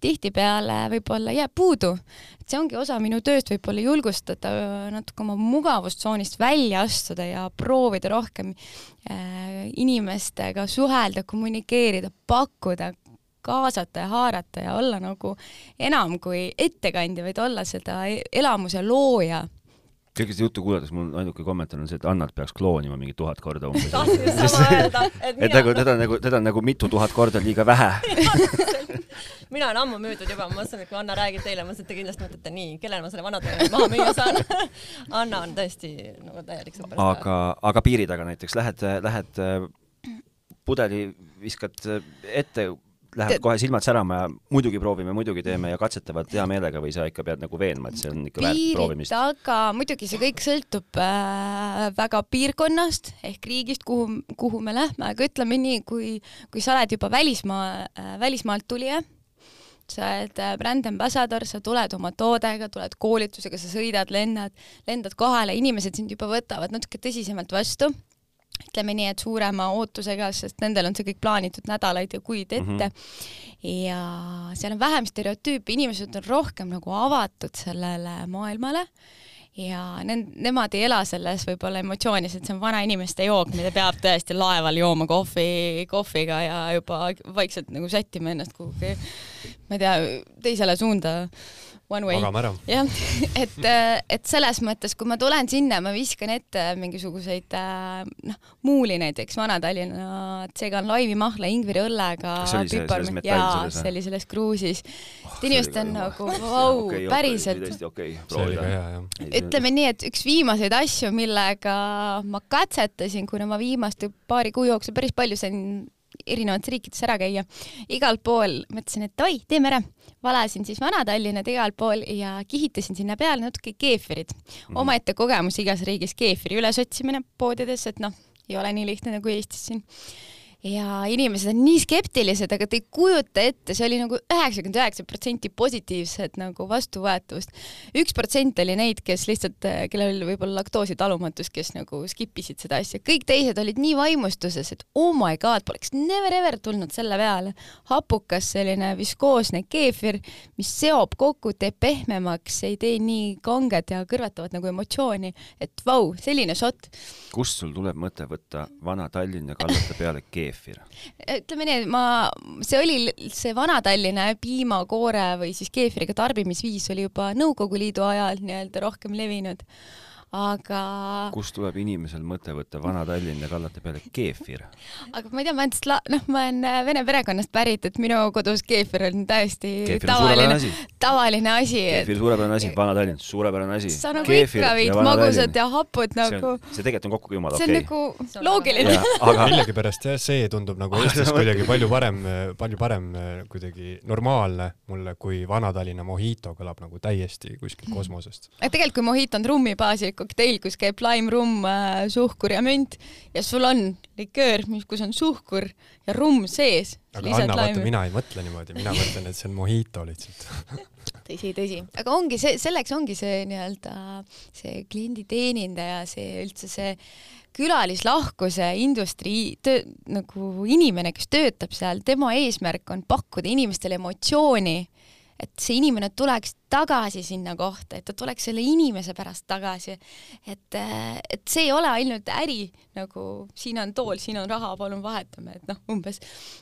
tihtipeale võib-olla jääb puudu. et see ongi osa minu tööst, võib-olla julgustada natuke oma mugavustsoonist välja astuda ja proovida rohkem äh, inimestega suhelda, kommunikeerida, pakkuda, kaasata ja haarata ja olla nagu enam kui ettekandja, vaid olla seda e-, elamuse looja seda juttu kuulates mul ainuke kommentaar on see, et Annat peaks kloonima mingi tuhat korda umbes. tahtsin sama öelda, et et nagu teda nagu, teda on nagu mitu tuhat korda liiga vähe mina olen ammu müüdud juba, ma mõtlesin, et kui Anna räägib teile, ma mõtlesin, et te kindlasti mõtlete nii, kellele ma selle vana tõe maha müüa saan Anna on tõesti nagu täielik sõber. aga, aga piiri taga näiteks lähed, lähed pudeli viskad ette lähevad kohe silmad särama ja muidugi proovime, muidugi teeme ja katsetavad hea meelega või sa ikka pead nagu veenma, et see on ikka väärt proovimist? aga muidugi see kõik sõltub äh, väga piirkonnast ehk riigist, kuhu, kuhu me lähme, aga ütleme nii, kui, kui sa oled juba välismaa äh,, välismaalt tulija, sa oled äh, bränd ambassador, sa tuled oma toodega, tuled koolitusega, sa sõidad, lennad, lendad kohale, inimesed sind juba võtavad natuke tõsisemalt vastu ütleme nii, et suurema ootusega, sest nendel on see kõik plaanitud nädalaid ja kuid ette mm. -hmm. ja seal on vähem stereotüüpe, inimesed on rohkem nagu avatud sellele maailmale ja nend-, nemad ei ela selles võib-olla emotsioonis, et see on vanainimeste jook, mida peab tõesti laeval jooma kohvi, kohviga ja juba vaikselt nagu sättima ennast kuhugi, ma ei tea, teisele suunda one way. jah, et, äh, et selles mõttes, kui ma tulen sinna, ma viskan ette mingisuguseid äh, noh, muuli näiteks Vana-Tallinna, segan laimimahla ingveri õllega. jaa, see oli selles kruusis oh,. inimesed on nagu vau, päriselt. Ütleme nii, et üks viimaseid asju, millega ma katsetasin, kuna ma viimaste paari kuu jooksul päris palju sain erinevates riikides ära käia. igal pool mõtlesin, et oi, teeme ära. valasin siis Vana-Tallinnat igal pool ja kihitasin sinna peale natuke keefirit mm omaette kogemus igas riigis keefiri ülesotsimine poodides, et noh, ei ole nii lihtne nagu Eestis siin ja inimesed on nii skeptilised, aga te ei kujuta ette, see oli nagu üheksakümmend üheksa protsenti positiivset nagu vastuvõetavust. üks protsent oli neid, kes lihtsalt, kellel oli võib-olla laktoositalumatus, kes nagu skip isid seda asja, kõik teised olid nii vaimustuses, et oh my god, poleks never ever tulnud selle peale. hapukas selline viskoosne keefir, mis seob kokku, teeb pehmemaks, ei tee nii kanged ja kõrvetavad nagu emotsiooni, et vau, selline šott. kust sul tuleb mõte võtta vana Tallinn ja kallata peale keefir? Keefir? ütleme nii, et ma, see oli see Vana-Tallinna piimakoore või siis keefiriga tarbimisviis oli juba Nõukogude Liidu ajal nii-öelda rohkem levinud aga kust tuleb inimesel mõte võtta Vana-Tallinn ja kallata peale keefir? aga ma ei tea, ma olen sla-, noh, ma olen äh, vene perekonnast pärit, et minu kodus keefir on täiesti keefir tavaline, tavaline asi. keefir suurepärane asi, Vana-Tallinn, suurepärane asi. sa nagu keefir ikka viid magusad ja hapud nagu. see tegelikult on kokku jumala okei okay.. see on nagu loogiline. aga millegipärast jah, see tundub nagu Eestis kuidagi palju parem, palju parem kuidagi normaalne mulle, kui Vana-Tallinna Mojito kõlab nagu täiesti kuskilt kosmosest. aga tegelikult kui Mojito on rummi baasil kokteil, kus käib laim, rumm, äh, suhkur ja münt. Ja sul on liköör, mis, kus on suhkur ja rumm sees. aga Anna, vaata, mina ei mõtle niimoodi, mina mõtlen, et see on mojito lihtsalt. Tõsi, tõsi, aga ongi see, selleks ongi see nii-öelda see klienditeenindaja, see üldse see külalislahkuse industrii töö, nagu inimene, kes töötab seal, tema eesmärk on pakkuda inimestele emotsiooni et see inimene tuleks tagasi sinna kohta, et ta tuleks selle inimese pärast tagasi. et, et see ei ole ainult äri, nagu siin on tool, siin on raha, palun vahetame, et noh, umbes.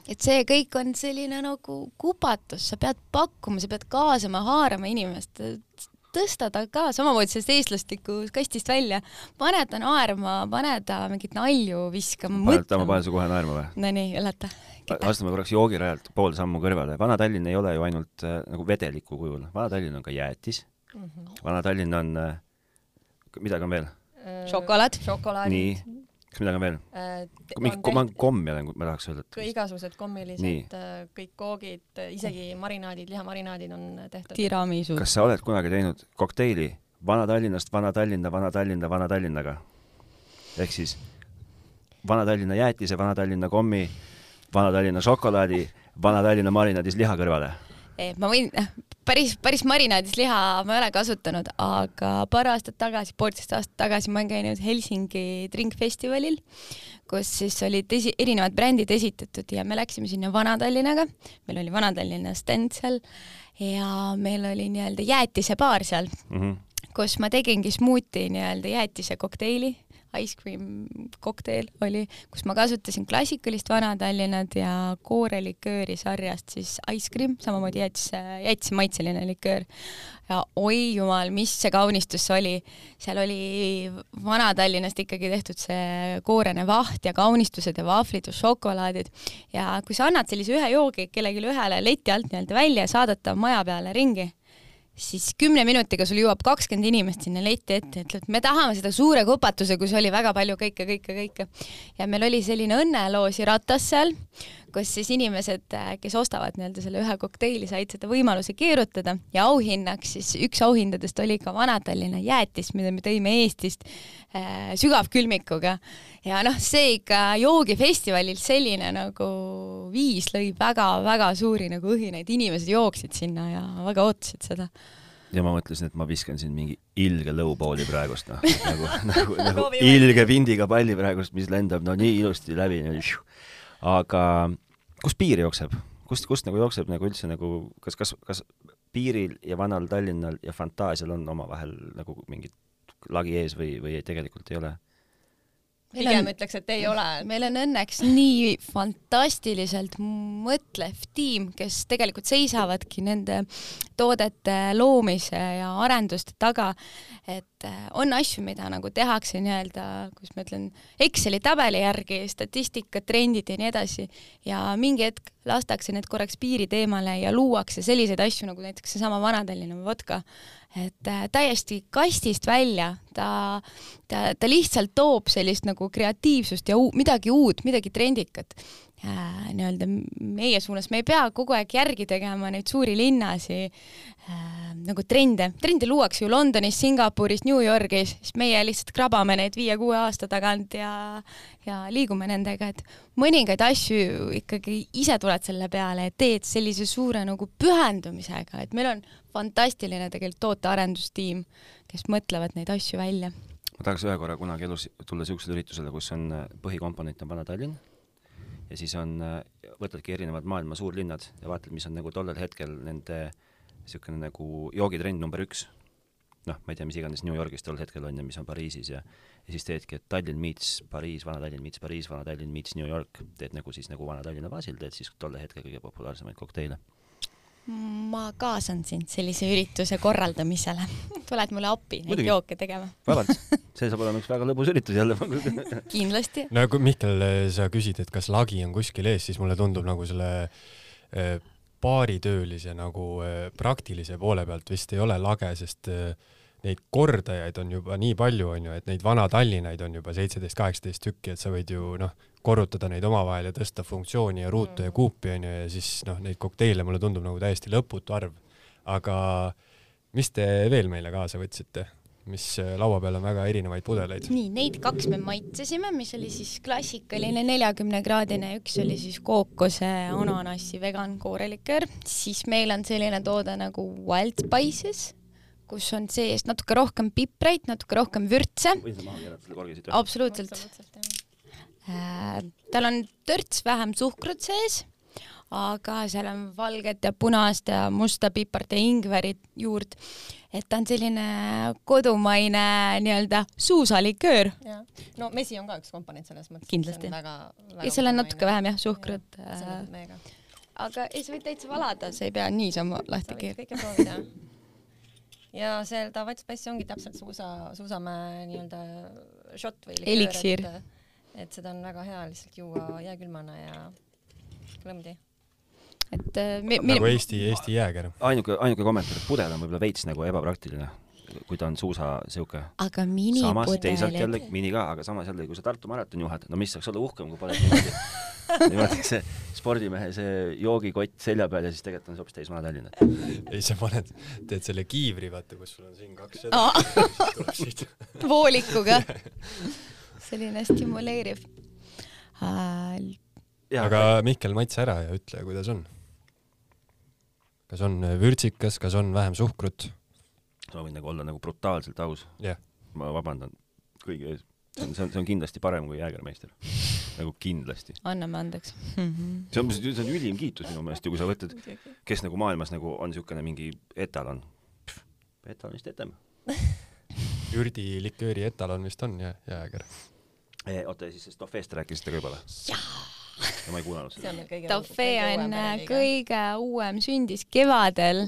et see kõik on selline nagu kupatus, sa pead pakkuma, sa pead kaasama, haarama inimest, tõsta ta ka samamoodi sellest eestlastikust kastist välja, pane ta naerma, pane ta mingeid nalju viskama. paned ta, ma panen su kohe naerma või? Nonii, elata astume korraks joogirajalt pool sammu kõrvale. Vana-Tallinn ei ole ju ainult äh, nagu vedeliku kujul, Vana-Tallinn on ka jäätis mm. -hmm. Vana-Tallinn on äh,, midagi on veel? šokolaad. nii, kas midagi on veel äh,? mingi kom-, kommi olen, ma tahaks öelda, et igasugused kommilised, äh, kõik koogid, äh, isegi marinaadid, lihamarinaadid on tehtud. tiramisu. kas sa oled kunagi teinud kokteili Vana-Tallinnast Vana-Tallinna, Vana-Tallinna, Vana-Tallinnaga? ehk siis Vana-Tallinna jäätise, Vana-Tallinna kommi Vana-Tallinna šokolaadi, Vana-Tallinna marinaadis liha kõrvale? ma võin, päris, päris marinaadis liha ma ei ole kasutanud, aga paar aastat tagasi, poolteist aastat tagasi ma olen käinud Helsingi drinkfestivalil, kus siis olid esi-, erinevad brändid esitatud ja me läksime sinna Vana-Tallinnaga, meil oli Vana-Tallinna stand seal ja meil oli nii-öelda jäätisebaar seal mm, -hmm. kus ma tegingi smuuti nii-öelda jäätise kokteili Ice Cream kokteel oli, kus ma kasutasin klassikalist Vana-Tallinnat ja koorelikööri sarjast siis Ice Cream, samamoodi jäätise, jäätise maitseline liköör. ja oi jumal, mis see kaunistus oli, seal oli Vana-Tallinnast ikkagi tehtud see koorene vaht ja kaunistused ja vahvlid ja šokolaadid ja kui sa annad sellise ühe joogi kellelegi ühele leti alt nii-öelda välja ja saadad ta maja peale ringi siis kümne minutiga sul jõuab kakskümmend inimest sinna leti ette, ütleb, me tahame seda suure kupatuse, kus oli väga palju kõike, kõike, kõike. ja meil oli selline õnneloosiratas seal, kus siis inimesed, äh, kes ostavad nii-öelda selle ühe kokteili, said seda võimaluse keerutada ja auhinnaks siis üks auhindadest oli ka Vana-Tallinna jäätis, mida me tõime Eestist äh, sügavkülmikuga. ja noh, see ikka joogifestivalil selline nagu viis lõi väga-väga suuri nagu õhinaid, inimesed jooksid sinna ja väga ootasid seda ja ma mõtlesin, et ma viskan siin mingi ilge lõupooli praegust, noh, nagu, nagu, nagu ilge vindiga palli praegust, mis lendab no nii ilusti läbi. Aga kust piir jookseb, kust, kust nagu jookseb nagu üldse nagu, kas, kas, kas piiril ja vanal Tallinnal ja Fantaasial on omavahel nagu mingid lagi ees või, või tegelikult ei ole? Pigem ütleks, et ei ole. meil on õnneks nii fantastiliselt mõtlev tiim, kes tegelikult seisavadki nende toodete loomise ja arenduste taga, et äh, on asju, mida nagu tehakse nii-öelda, kuidas ma ütlen, Exceli tabeli järgi, statistika, trendid ja nii edasi, ja mingi hetk lastakse need korraks piirid eemale ja luuakse selliseid asju, nagu näiteks seesama Vana-Tallinna vodka, et äh, täiesti kastist välja, ta, ta, ta lihtsalt toob sellist nagu kreatiivsust ja midagi uut, midagi trendikat äh, nii-öelda meie suunas, me ei pea kogu aeg järgi tegema neid suuri linnasi äh, nagu trende, trende luuakse ju Londonis, Singapuris, New Yorgis, siis meie lihtsalt krabame neid viie-kuue aasta tagant ja, ja liigume nendega, et mõningaid asju ikkagi ise tuled selle peale, et teed sellise suure nagu pühendumisega, et meil on fantastiline tegelikult tootearendustiim, kes mõtlevad neid asju välja. ma tahaks ühe korra kunagi elus tulla niisugusele üritusele, kus on äh, põhikomponent on Vana-Tallinn ja siis on, äh, võtadki erinevad maailma suurlinnad ja vaatad, mis on nagu tollel hetkel nende niisugune nagu joogitrend number üks. noh, ma ei tea, mis iganes New Yorgis tol hetkel on ja mis on Pariisis ja ja siis teedki, et Tallinn meets Pariis, Vana-Tallinn meets Pariis, Vana-Tallinn meets New York, teed nagu siis nagu Vana-Tallinna baasil, teed siis tolle hetke kõige populaarsemaid kokteile ma kaasan sind sellise ürituse korraldamisele. tuled mulle appi neid Muidugi. jooke tegema? vabalt, see saab olema üks väga lõbus üritus jälle kindlasti. no kui Mihkel, sa küsid, et kas lagi on kuskil ees, siis mulle tundub nagu selle eh, baaritöölise nagu eh, praktilise poole pealt vist ei ole lage, sest eh, neid kordajaid on juba nii palju, onju, et neid Vana-Tallinnaid on juba seitseteist, kaheksateist tükki, et sa võid ju noh, korrutada neid omavahel ja tõsta funktsiooni ja ruutu ja kuupi onju ja siis noh, neid kokteile mulle tundub nagu täiesti lõputu arv. aga mis te veel meile kaasa võtsite? mis äh, laua peal on väga erinevaid pudeleid. nii, neid kaks me maitsesime, mis oli siis klassikaline neljakümne kraadine, üks oli siis kookose, ananassi, vegan kooreliköör, siis meil on selline toode nagu Wild Spices, kus on sees natuke rohkem pipreid, natuke rohkem vürtse. absoluutselt. Äh, tal on törts vähem suhkrut sees, aga seal on valget ja punast ja musta pipart ja ingverit juurt. et ta on selline kodumaine nii-öelda suusaliköör. no mesi on ka üks komponent selles mõttes. Kindlasti. ja seal on natuke vähem jah, suhkrut. selles meiega. aga ei, sa võid täitsa valada, sa ei pea niisama lahti keerama. ja seda White Spice'i ongi täpselt suusa, suusamäe nii-öelda šott või liköör, Eliksiir. et, et seda on väga hea lihtsalt juua jääkülmana ja klõmdi. et äh, mi, mi, nagu Eesti, Eesti jääger. ainuke, ainuke kommentaar, et pudel on võib-olla veits nagu ebapraktiline, kui ta on suusa sihuke. aga samas teisalt jälle mini ka, aga samas jälle, kui sa Tartu maratoni juhad, no mis saaks olla uhkem, kui paned niimoodi niimoodi see spordimehe see joogikott selja peal ja siis tegelikult on see hoopis täis Vana-Tallinna. ei, sa paned, teed selle kiivri, vaata, kus sul on siin kaks seda siit. voolikuga. selline stimuleeriv äh, aga Mihkel, maitse ära ja ütle, kuidas on. kas on vürtsikas, kas on vähem suhkrut? soovin nagu olla nagu brutaalselt aus jah, ma vabandan kõigi ees. see on, see on, see on kindlasti parem kui Jäägermeister. nagu kindlasti. anname andeks mm. -hmm. see on, see on ülim kiitus minu meelest ju, kui sa võtad, kes nagu maailmas nagu on niisugune mingi etalon. etalonist etem. Jürdi likööri etalon vist on jah, jääger. Eh, oota, ja siis sellest Toffeest rääkisite ka juba või? ja ma ei kuulanud seda kõige on uuem äh, kõige uuem, sündis kevadel.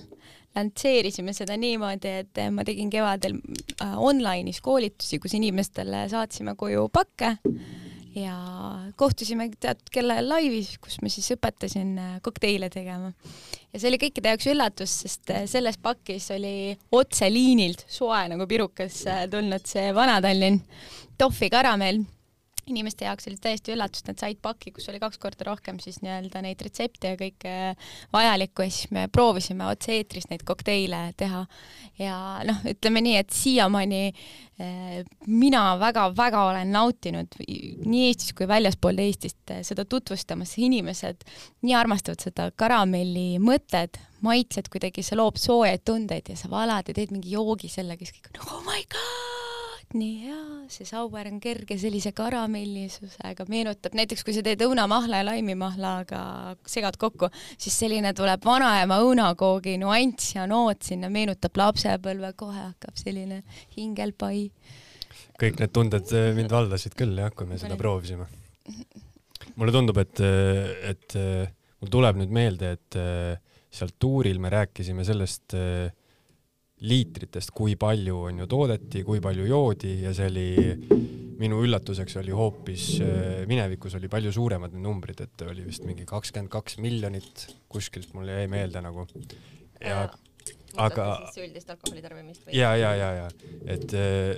lantseerisime seda niimoodi, et äh, ma tegin kevadel äh, online'is koolitusi, kus inimestele saatsime koju pakke ja kohtusime teatud kellaajal laivis, kus ma siis õpetasin kokteile tegema. ja see oli kõikide jaoks üllatus, sest selles pakis oli otse liinilt soe nagu pirukas tulnud see Vana-Tallinn tohvi karamell inimeste jaoks oli täiesti üllatus, nad said paki, kus oli kaks korda rohkem siis nii-öelda neid retsepte ja kõike vajalikku ja siis me proovisime otse-eetris neid kokteile teha. ja noh, ütleme nii, et siiamaani eh, mina väga-väga olen nautinud nii Eestis kui väljaspool Eestist eh, seda tutvustamas, inimesed nii armastavad seda karamelli mõtted, maitsed kuidagi, see loob soojaid tundeid ja sa valad ja teed mingi joogi sellega, siis kõik on oh my god nii hea, see sauer on kerge sellise karamellisusega, meenutab näiteks, kui sa teed õunamahla ja laimimahlaga segad kokku, siis selline tuleb vanaema õunakoogi nüanss ja noot sinna, meenutab lapsepõlve, kohe hakkab selline hingelpai. kõik need tunded eh, mind valdasid küll jah, kui me seda proovisime. mulle tundub, et, et mul tuleb nüüd meelde, et eh, seal tuuril me rääkisime sellest äh, liitritest, kui palju on ju toodeti, kui palju joodi ja see oli, minu üllatuseks oli hoopis, äh, minevikus oli palju suuremad need numbrid, et oli vist mingi kakskümmend kaks miljonit, kuskilt mulle jäi meelde nagu. ja aga. üldist alkoholi tarbimist või? ja, ja, ja, ja, et äh,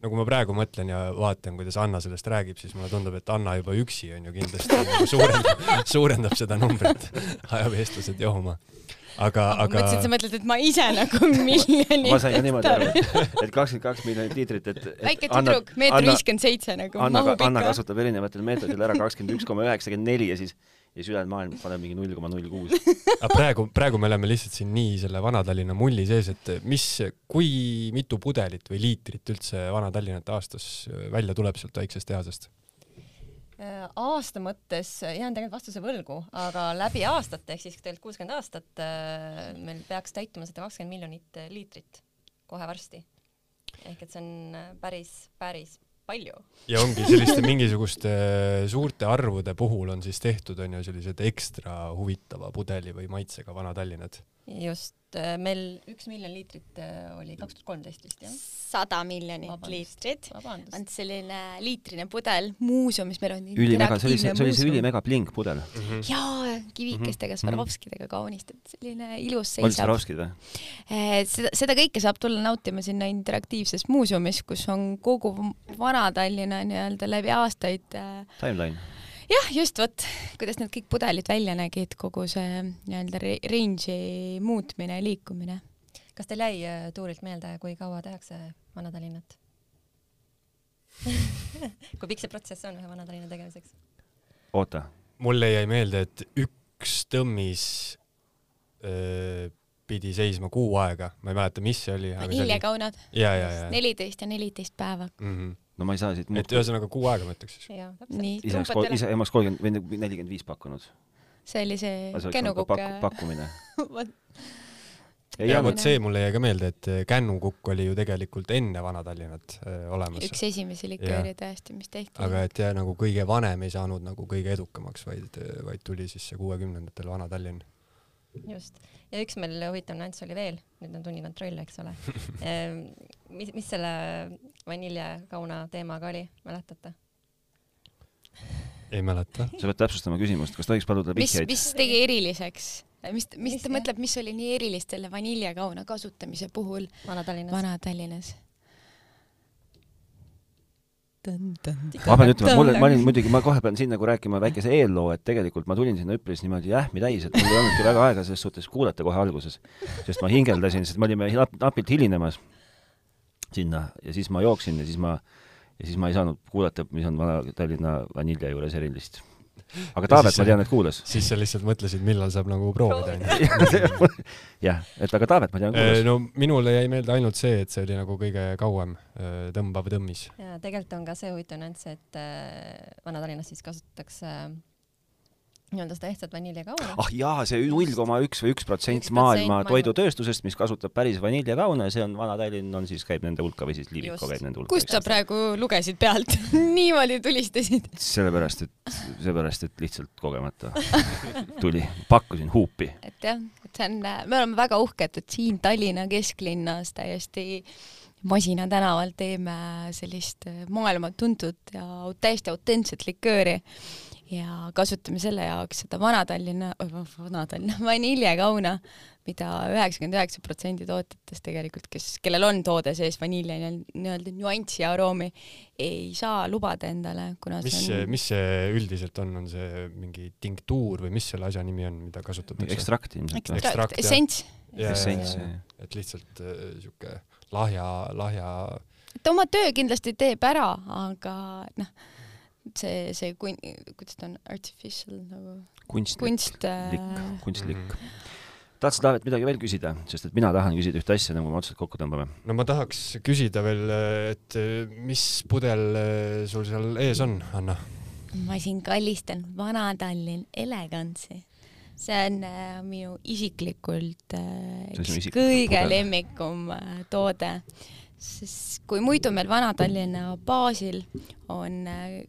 nagu ma praegu mõtlen ja vaatan, kuidas Anna sellest räägib, siis mulle tundub, et Anna juba üksi on ju kindlasti nagu suurendab, suurendab seda numbrit, ajab eestlased jooma aga, aga. ma mõtlesin, et sa mõtled, et ma ise nagu miljoni. ma sain ka niimoodi aru, et kakskümmend kaks miljonit liitrit, et, et. väike tüdruk, meeter viiskümmend seitse nagu. Anna, Anna kasutab erinevatel meetodil ära kakskümmend üks koma üheksakümmend neli ja siis ja siis ülejäänud maailm paneb mingi null koma null kuus. aga praegu, praegu me oleme lihtsalt siin nii selle Vana-Tallinna mulli sees, et mis, kui mitu pudelit või liitrit üldse Vana-Tallinnat aastas välja tuleb sealt väiksest tehasest? Äh, aasta mõttes jään tegelikult vastuse võlgu, aga läbi aastate ehk siis tegelikult kuuskümmend aastat äh, meil peaks täituma sada kakskümmend miljonit äh, liitrit kohe varsti. ehk et see on päris, päris palju. ja ongi selliste mingisuguste suurte arvude puhul on siis tehtud on ju sellised ekstra huvitava pudeli või maitsega Vana-Tallinnad. Just, meil üks miljon liitrit oli kaks tuhat kolmteist vist jah sada miljonit Vabandust. liitrit. on selline liitrine pudel muuseumis, meil on ülimega, see oli see, see oli see ülimega blink pudel mm. -hmm. jaa, kivikestega mm -hmm. Swarovskidega kaunistatud, selline ilus seisab. olid Swarovskid või? Eh, seda, seda kõike saab tulla nautima sinna interaktiivses muuseumis, kus on kogu Vana-Tallinna nii-öelda läbi aastaid äh, timeline jah, just vot, kuidas need kõik pudelid välja nägid, kogu see nii-öelda range'i muutmine ja liikumine kas teil jäi äh, tuurilt meelde, kui kaua tehakse Vana-Tallinnat kui pikk see protsess on ühe Vana-Tallinna tegemiseks? oota. mulle jäi meelde, et üks tõmmis öö, pidi seisma kuu aega, ma ei mäleta, mis see oli. vaniljekaunad. ja, ja, ja. neliteist ja neliteist päeva mm. -hmm. No ma ei saa siit. et ühesõnaga kuu aega ma ütleks siis. ise oleks, ise oleks kolmkümmend või nelikümmend viis pakkunud. see oli see kennukukk pak,. pakkumine ja vot see mulle jäi ka meelde, et äh, kännukukk oli ju tegelikult enne Vana-Tallinnat äh, olemas. üks esimesi likööre tõesti, mis tehti. aga et jah, nagu kõige vanem ei saanud nagu kõige edukamaks, vaid, vaid tuli siis see kuuekümnendatel Vana-Tallinn. just, ja üks meil huvitav nüanss oli veel, nüüd on tunnikontroll, eks ole ehm, mis, mis selle vaniljekauna teemaga oli, mäletate? ei mäleta. sa pead täpsustama küsimust, kas tohiks paluda vihjeid? mis, mis tegi eriliseks? mis, mis, ta mõtleb, mis oli nii erilist selle vaniljekauna kasutamise puhul Vana-Tallinnas? Vana-Tallinnas ma pean ütlema, mulle, ma olin muidugi, ma kohe pean siin nagu rääkima väikese eelloo, et tegelikult ma tulin sinna üpris niimoodi jähmi täis, et mul ei olnudki väga aega selles suhtes kuulata kohe alguses, sest ma hingeldasin, sest me olime napilt hilinemas sinna ja siis ma jooksin ja siis ma, ja siis ma ei saanud kuulata, mis on Vana-Tallinna vanilja juures erilist aga Taavet ma tean, et kuulas. siis sa lihtsalt mõtlesid, millal saab nagu proovida, onju. jah, et aga Taavet ma tean, kuulas. no minule jäi meelde ainult see, et see oli nagu kõige kauem tõmbav tõmmis. ja tegelikult on ka see huvitav nüanss, et äh, Vana-Tallinnas siis kasutatakse äh, nii-öelda seda ehtsat vaniljekauna. ah jaa, see null koma üks või üks protsent maailma toidutööstusest, mis kasutab päris vaniljekauna ja see on Vana-Tallinn on siis, käib nende hulka või siis Liviko käib nende hulka. kust sa praegu lugesid pealt niimoodi tulistasid? sellepärast, et, seepärast, et lihtsalt kogemata tuli, pakkusin huupi. et jah, et see on, me oleme väga uhked, et siin Tallinna kesklinnas täiesti Masina tänaval teeme sellist maailma tuntud ja täiesti autentset likööri ja kasutame selle jaoks seda Vana-Tallinna, Vana-Tallinna vaniljekauna, mida üheksakümmend üheksa protsenti tootjatest tegelikult, kes, kellel on toode sees vanilja nii-öelda nüanssi ja aroomi, ei saa lubada endale, kuna mis see on... mis see üldiselt on, on see mingi tinktuur või mis selle asja nimi on, mida kasutatakse? ekstrakt ilmselt. ekstrakt, essents. essents, et lihtsalt äh, sihuke lahja, lahja. ta oma töö kindlasti teeb ära, aga noh see, see kun-, kuidas ta on, artificial nagu kunstlik, kunst äh.... kunstlik mm. -hmm. tahtsid, Taavet, midagi veel küsida, sest et mina tahan küsida ühte asja, nagu me otseselt kokku tõmbame. no ma tahaks küsida veel, et mis pudel äh, sul seal ees on, Anna? ma siin kallistan Vana-Tallinn Elegance'i see on äh, minu isiklikult äh, üks isik kõige pudel. lemmikum äh, toode, sest kui muidu meil Vana-Tallinna baasil on äh,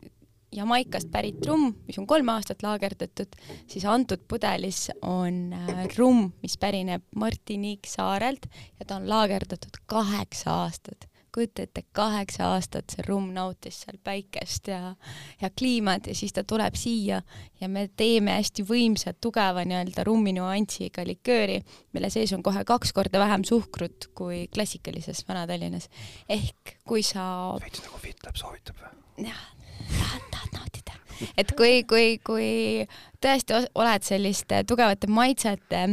Jamaikast pärit rumm, mis on kolm aastat laagerdatud, siis antud pudelis on äh, rumm, mis pärineb Martinique saarelt ja ta on laagerdatud kaheksa aastat. kujuta ette, kaheksa aastat see rumm nautis seal päikest ja, ja kliimat ja siis ta tuleb siia ja me teeme hästi võimsa, tugeva nii-öelda rummi nüansiga likööri, mille sees on kohe kaks korda vähem suhkrut kui klassikalises Vana-Tallinnas. ehk kui sa veits nagu FitLab soovitab või? jah nautida. Et kui, kui, kui tõesti oled selliste tugevate maitsete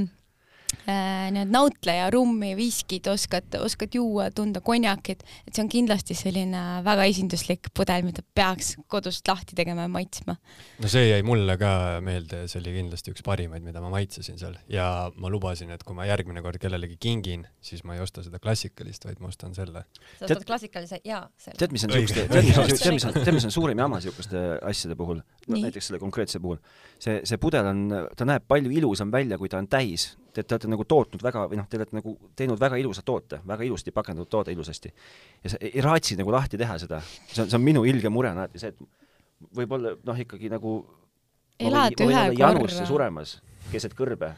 nii-öelda nautleja, rummi, viskid, oskad, oskad juua, tunda konjakit, et see on kindlasti selline väga esinduslik pudel, mida peaks kodust lahti tegema ja maitsma. no see jäi mulle ka meelde, see oli kindlasti üks parimaid, mida ma maitsesin seal. Ja ma lubasin, et kui ma järgmine kord kellelegi kingin, siis ma ei osta seda klassikalist, vaid ma ostan selle. sa ostad klassikalise ja selle. tead, mis on siukeste, tead, mis on, tead, mis on, tead, mis on suurim jama siukeste asjade puhul? No,, näiteks selle konkreetse puhul, see, see pudel on, ta näeb palju ilusam välja, kui ta on täis te, te olete nagu tootnud väga või noh, te olete nagu teinud väga ilusa toote, väga ilusti pakendatud toode ilusasti. ja sa ei raatsi nagu lahti teha seda. see on, see on minu ilge mure alati see, et võib-olla noh, ikkagi nagu elad ühe korra. suremas keset kõrbe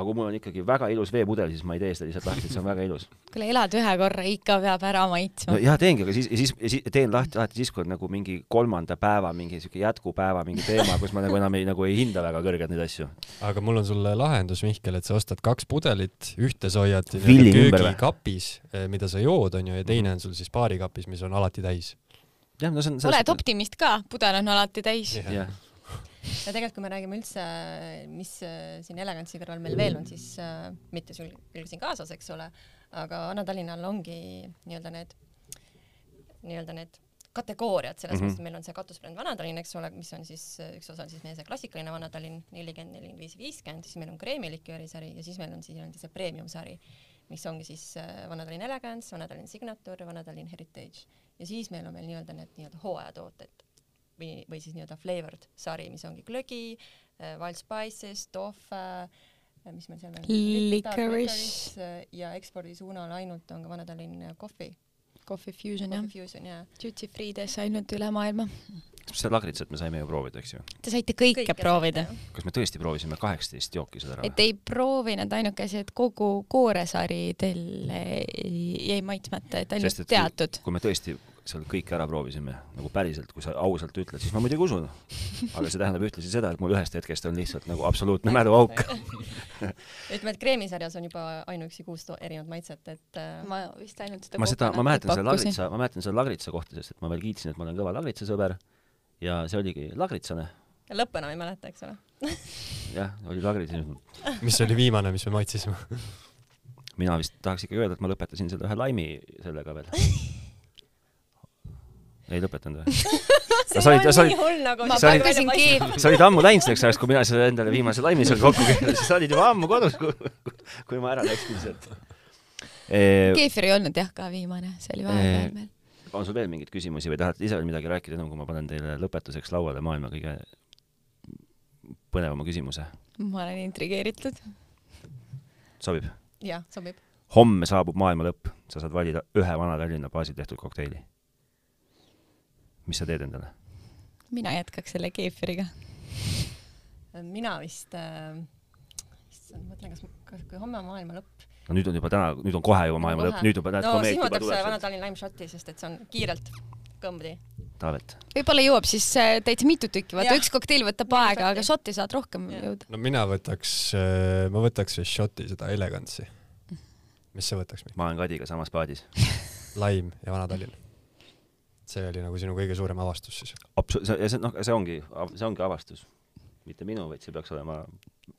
aga kui mul on ikkagi väga ilus veepudel, siis ma ei tee seda lihtsalt lahti, et see on väga ilus. kuule, elad ühe korra, ikka peab ära maitsma. no jaa, teengi, aga siis, siis, siis teen lahti alati siis, kui on nagu mingi kolmanda päeva mingi siuke jätkupäeva mingi teema, kus ma nagu enam ei, nagu ei hinda väga kõrgelt neid asju. aga mul on sulle lahendus, Mihkel, et sa ostad kaks pudelit, ühte sa hoiad köögikapis, eh, mida sa jood, onju, ja teine on sul siis baarikapis, mis on alati täis. jah, no see on. oled optimist ka, pudel on alati täis. jah ja tegelikult, kui me räägime üldse, mis äh, siin elegantsi kõrval meil veel on, siis äh, mitte sul küll siin kaasas, eks ole, aga Vana-Tallinnal ongi nii-öelda need, nii-öelda need kategooriad, selles mm -hmm. mõttes meil on see katusbränd Vana-Tallinn, eks ole, mis on siis üks osa on siis meie see klassikaline Vana-Tallinn nelikümmend, nelikümmend viis, viiskümmend, siis meil on kreemiliköörisari ja siis meil on siis nii-öelda see premium sari, mis ongi siis äh, Vana-Tallinn Elegance, Vana-Tallinn Signature, Vana-Tallinn Heritage ja siis meil on veel nii-öelda need nii-öelda hooajatooted või, või siis nii-öelda flavored sari, mis ongi glögi, äh, wild spices, tohve, äh, mis meil seal veel licorice äh, ja ekspordisuunal ainult on ka Vana-Tallinn Coffee. Coffee Fusion jah. Jah. Duty free'des ainult üle maailma. seda lagritsat me saime ju proovida, eks ju? Te saite kõike, kõike proovida. kas me tõesti proovisime kaheksateist jooki seda ära? et ei proovinud, ainuke asi, et kogu kooresari teil jäi maitsmata, et ainult Sest, et teatud. kui me tõesti seal kõike ära proovisime, nagu päriselt, kui sa ausalt ütled, siis ma muidugi usun. aga see tähendab ühtlasi seda, et mul ühest hetkest on lihtsalt nagu absoluutne mäluauk ütleme, et kreemisarjas on juba ainuüksi kuus erinevat maitset, et äh, ma vist ainult seda ma seda, ma mäletan selle lagritsa, ma mäletan selle lagritsa kohta, sest et ma veel kiitsin, et ma olen kõva lagritsasõber ja see oligi lagritsane. ja lõppu enam ei mäleta, eks ole jah, oli lagrits. mis oli viimane, mis me maitsisime mina vist tahaks ikkagi öelda, et ma lõpetasin selle ühe laimi sellega veel ei lõpetanud või? see sa olid, sa olid, nagu ma pakkasin keeb-. sa olid ammu läinud selleks ajaks, kui mina selle endale viimase laimi seal kokku keerasin, sa olid juba ammu kodus, kui ma ära läksin sealt e.... keefir ei olnud jah ka viimane, see oli vahepeal veel. on sul veel mingeid küsimusi või tahad ise veel midagi rääkida, enam kui ma panen teile lõpetuseks lauale maailma kõige põnevama küsimuse? ma olen intrigeeritud. sobib? jah, sobib. homme saabub maailma lõpp, sa saad valida ühe Vana-Tallinna baasil tehtud kokteili mis sa teed endale? mina jätkaks selle keefiriga. mina vist äh,, issand, mõtlen, kas, kas, kui homme on maailma lõpp. no nüüd on juba täna, nüüd on kohe juba maailma lõpp, nüüd juba näed no, komeet juba tuleb. võtaks Vana-Tallinna lime shot'i, sest et see on kiirelt kõmbdi. Taavet. võib-olla jõuab siis äh, täitsa mitu tükki, vaata üks kokteil võtab aega, šotti. aga šotti saad rohkem jõuda. no mina võtaks, ma võtaks siis šoti seda elegantsi. mis sa võtaks, ma olen Kadiga samas paadis. Laim ja Vana-Tallinn. See oli nagu sinu kõige suurem avastus siis? Absu-, see, see, noh, see ongi, see ongi avastus. mitte minu, vaid see peaks olema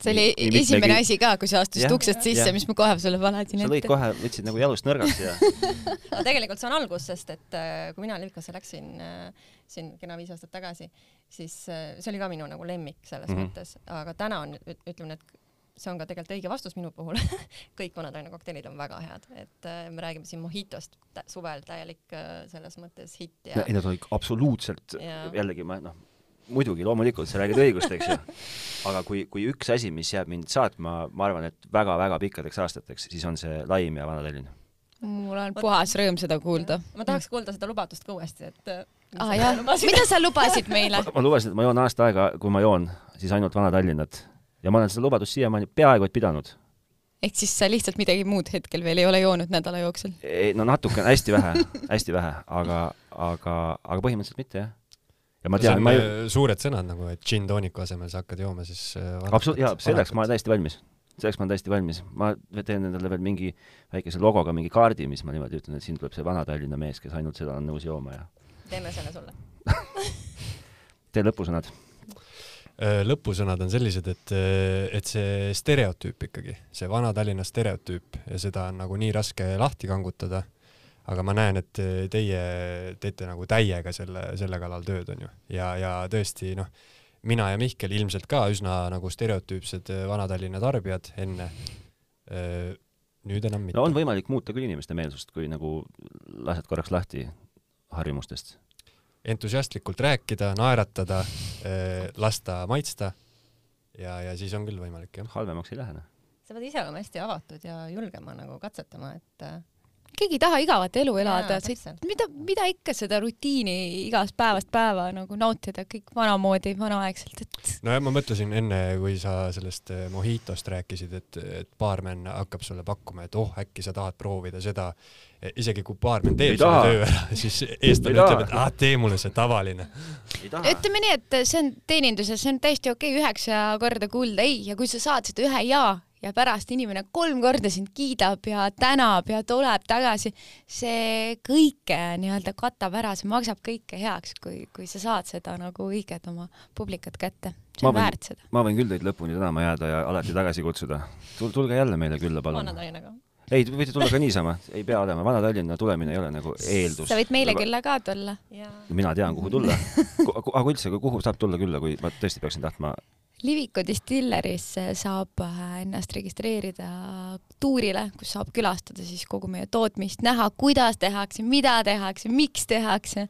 see oli nii- nii esimene asi ka, kui sa astusid Jah. uksest sisse mis ma kohe sulle panesin sa lõid ette. kohe, võtsid nagu jalust nõrgaks ja aga tegelikult see on algus, sest et äh, kui mina Livikosse läksin äh, siin kena viis aastat tagasi, siis äh, see oli ka minu nagu lemmik selles mm. -hmm. mõttes, aga täna on, ütleme, et see on ka tegelikult õige vastus minu puhul. kõik Vana-Tallinna kokteilid on väga head, et äh, me räägime siin Mojitost, suvel täielik äh, selles mõttes hitt ja ei, nad olid absoluutselt Jaa. jällegi ma noh, muidugi loomulikult sa räägid õigust, eks ju. aga kui, kui üks asi, mis jääb mind saatma, ma arvan, et väga-väga pikkadeks aastateks, siis on see Laim ja Vana-Tallinn. mul on puhas rõõm seda kuulda. ma tahaks kuulda seda lubadust ka uuesti, et äh, sa jah, mida sa lubasid meile? ma lubasin, et ma joon aasta aega, kui ma joon, siis ainult Vana-Tallinnat. Ja ma olen seda lubadust siiamaani peaaegu et pidanud. ehk siis sa lihtsalt midagi muud hetkel veel ei ole joonud nädala jooksul? no natuke, hästi vähe, hästi vähe, aga, aga, aga põhimõtteliselt mitte jah. ja ma tean, on ma ei, äh, suured sõnad nagu, et gin tooniku asemel sa hakkad jooma siis äh, absoluut, jaa, selleks ma olen täiesti valmis. selleks ma olen täiesti valmis. ma teen endale veel mingi väikese logoga mingi kaardi, mis ma niimoodi ütlen, et siin tuleb see Vana-Tallinna mees, kes ainult seda on nõus jooma ja teeme selle sulle. tee lõpusõnad. Äh, lõpusõnad on sellised, et, et see stereotüüp ikkagi, see Vana-Tallinna stereotüüp ja seda on nagu nii raske lahti kangutada. aga ma näen, et teie teete nagu täiega selle, selle kallal tööd, onju. ja, ja tõesti noh, mina ja Mihkel ilmselt ka üsna nagu stereotüüpsed Vana-Tallinna tarbijad enne. nüüd enam mitte no on võimalik muuta küll inimeste meelsust, kui nagu lased korraks lahti harjumustest. Entusiastlikult rääkida, naeratada, lasta maitsta ja, ja siis on küll võimalik jah. halvemaks ei lähe, noh. sa pead ise olema hästi avatud ja julgema nagu katsetama, et äh, keegi ei taha igavat elu elada, mida, mida ikka seda rutiini igast päevast päeva nagu nautida kõik vanamoodi, vanaaegselt, et nojah, ma mõtlesin enne, kui sa sellest eh, Mojitost rääkisid, et, et baarmen hakkab sulle pakkuma, et oh, äkki sa tahad proovida seda. Isegi kui baarmen teeb selle töö ära, siis eestlane ütleb, et ah, tee mulle see tavaline. ei taha. ütleme nii, et see on teeninduses, see on täiesti okei okay, üheksa korda kuulda ei ja kui sa saad seda ühe jaa ja pärast inimene kolm korda sind kiidab ja tänab ja tuleb tagasi, see kõike nii-öelda katab ära, see maksab kõike heaks, kui, kui sa saad seda nagu õiget oma publikat kätte. see on võin- väärt seda. ma võin küll teid lõpuni tänama jääda ja alati tagasi kutsuda. tulge jälle meile külla, palun. Vana-Tallinnaga. ei, võite tulla ka niisama, ei pea olema, Vana-Tallinna tulemine ei ole nagu eeldus. sa võid meile külla ka tulla. ja mina tean, kuhu tulla. aga üldse, kuhu saab tulla külla, kui ma tõesti peaksin tahtma Liviku Distillerisse saab äh, ennast registreerida tuurile, kus saab külastada siis kogu meie tootmist, näha, kuidas tehakse, mida tehakse, miks tehakse,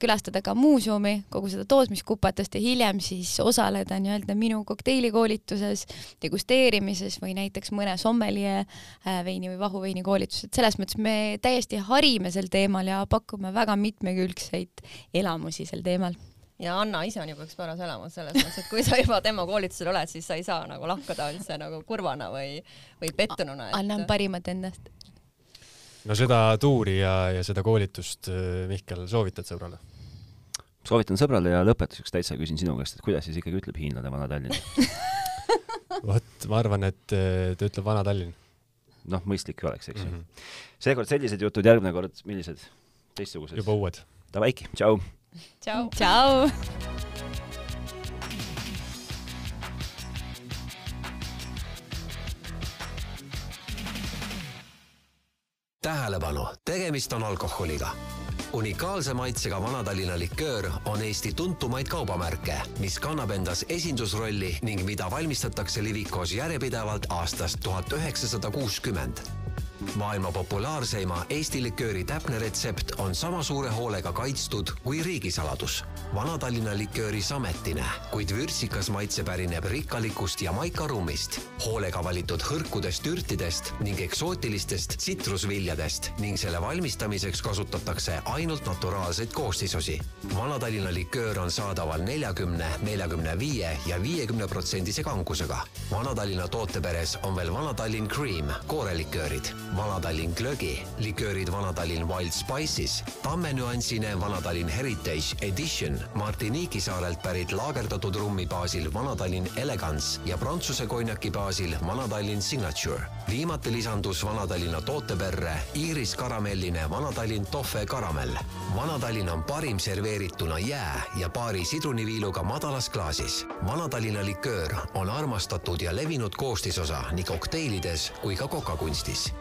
külastada ka muuseumi, kogu seda tootmiskupatust ja hiljem siis osaleda nii-öelda minu kokteilikoolituses, degusteerimises või näiteks mõne sommelie äh, veini või vahuveini koolitus, et selles mõttes me täiesti harime sel teemal ja pakume väga mitmekülgseid elamusi sel teemal ja Anna ise on juba üks paras elamus selles mõttes, et kui sa juba tema koolitusel oled, siis sa ei saa nagu lahkuda üldse nagu kurvana või, või pettununa. annan parimat endast. No seda tuuri ja, ja seda koolitust, Mihkel, soovitad sõbrale? soovitan sõbrale ja lõpetuseks täitsa küsin sinu käest, et kuidas siis ikkagi ütleb hiinlane Vana-Tallinn? vot, ma arvan, et eh, ta ütleb Vana-Tallinn noh, mõistlik oleks, eks ju mm. mm. -hmm. seekord sellised jutud, järgmine kord millised? teistsugused? juba uued. Davaiki, tšau. tšau. tšau. tähelepanu, tegemist on alkoholiga. unikaalse maitsega Vana-Tallinna liköör on Eesti tuntumaid kaubamärke, mis kannab endas esindusrolli ning mida valmistatakse Livikos järjepidevalt aastast tuhat üheksasada kuuskümmend maailma populaarseima Eesti likööri täpne retsept on sama suure hoolega kaitstud kui riigisaladus. Vana-Tallinna likööri sametine, kuid vürtsikas maitse pärineb rikkalikust Jamaica-rummist, hoolega valitud hõrkudest ürtidest ning eksootilistest tsitrusviljadest ning selle valmistamiseks kasutatakse ainult naturaalseid koostisosi. Vana-Tallinna liköör on saadaval neljakümne, neljakümne viie ja viiekümne protsendise kangusega. Vana-Tallinna tooteperes on veel Vana-Tallinn Cream, kooreliköörid Vana-Tallinn glögi, liköörid Vana-Tallinn Wild Spices, tammenüansine Vana-Tallinn Heritage Edition, Martiniiki saarelt pärit laagerdatud rummi baasil Vana-Tallinn Elegance ja Prantsuse konjaki baasil Vana-Tallinn Signature. viimati lisandus Vana-Tallinna tooteperre Iiris karamelline Vana-Tallinn Tohve karamell. Vana-Tallinn on parim serveerituna jää ja paari sidruniviiluga madalas klaasis. Vana-Tallinna liköör on armastatud ja levinud koostisosa nii kokteilides kui ka kokakunstis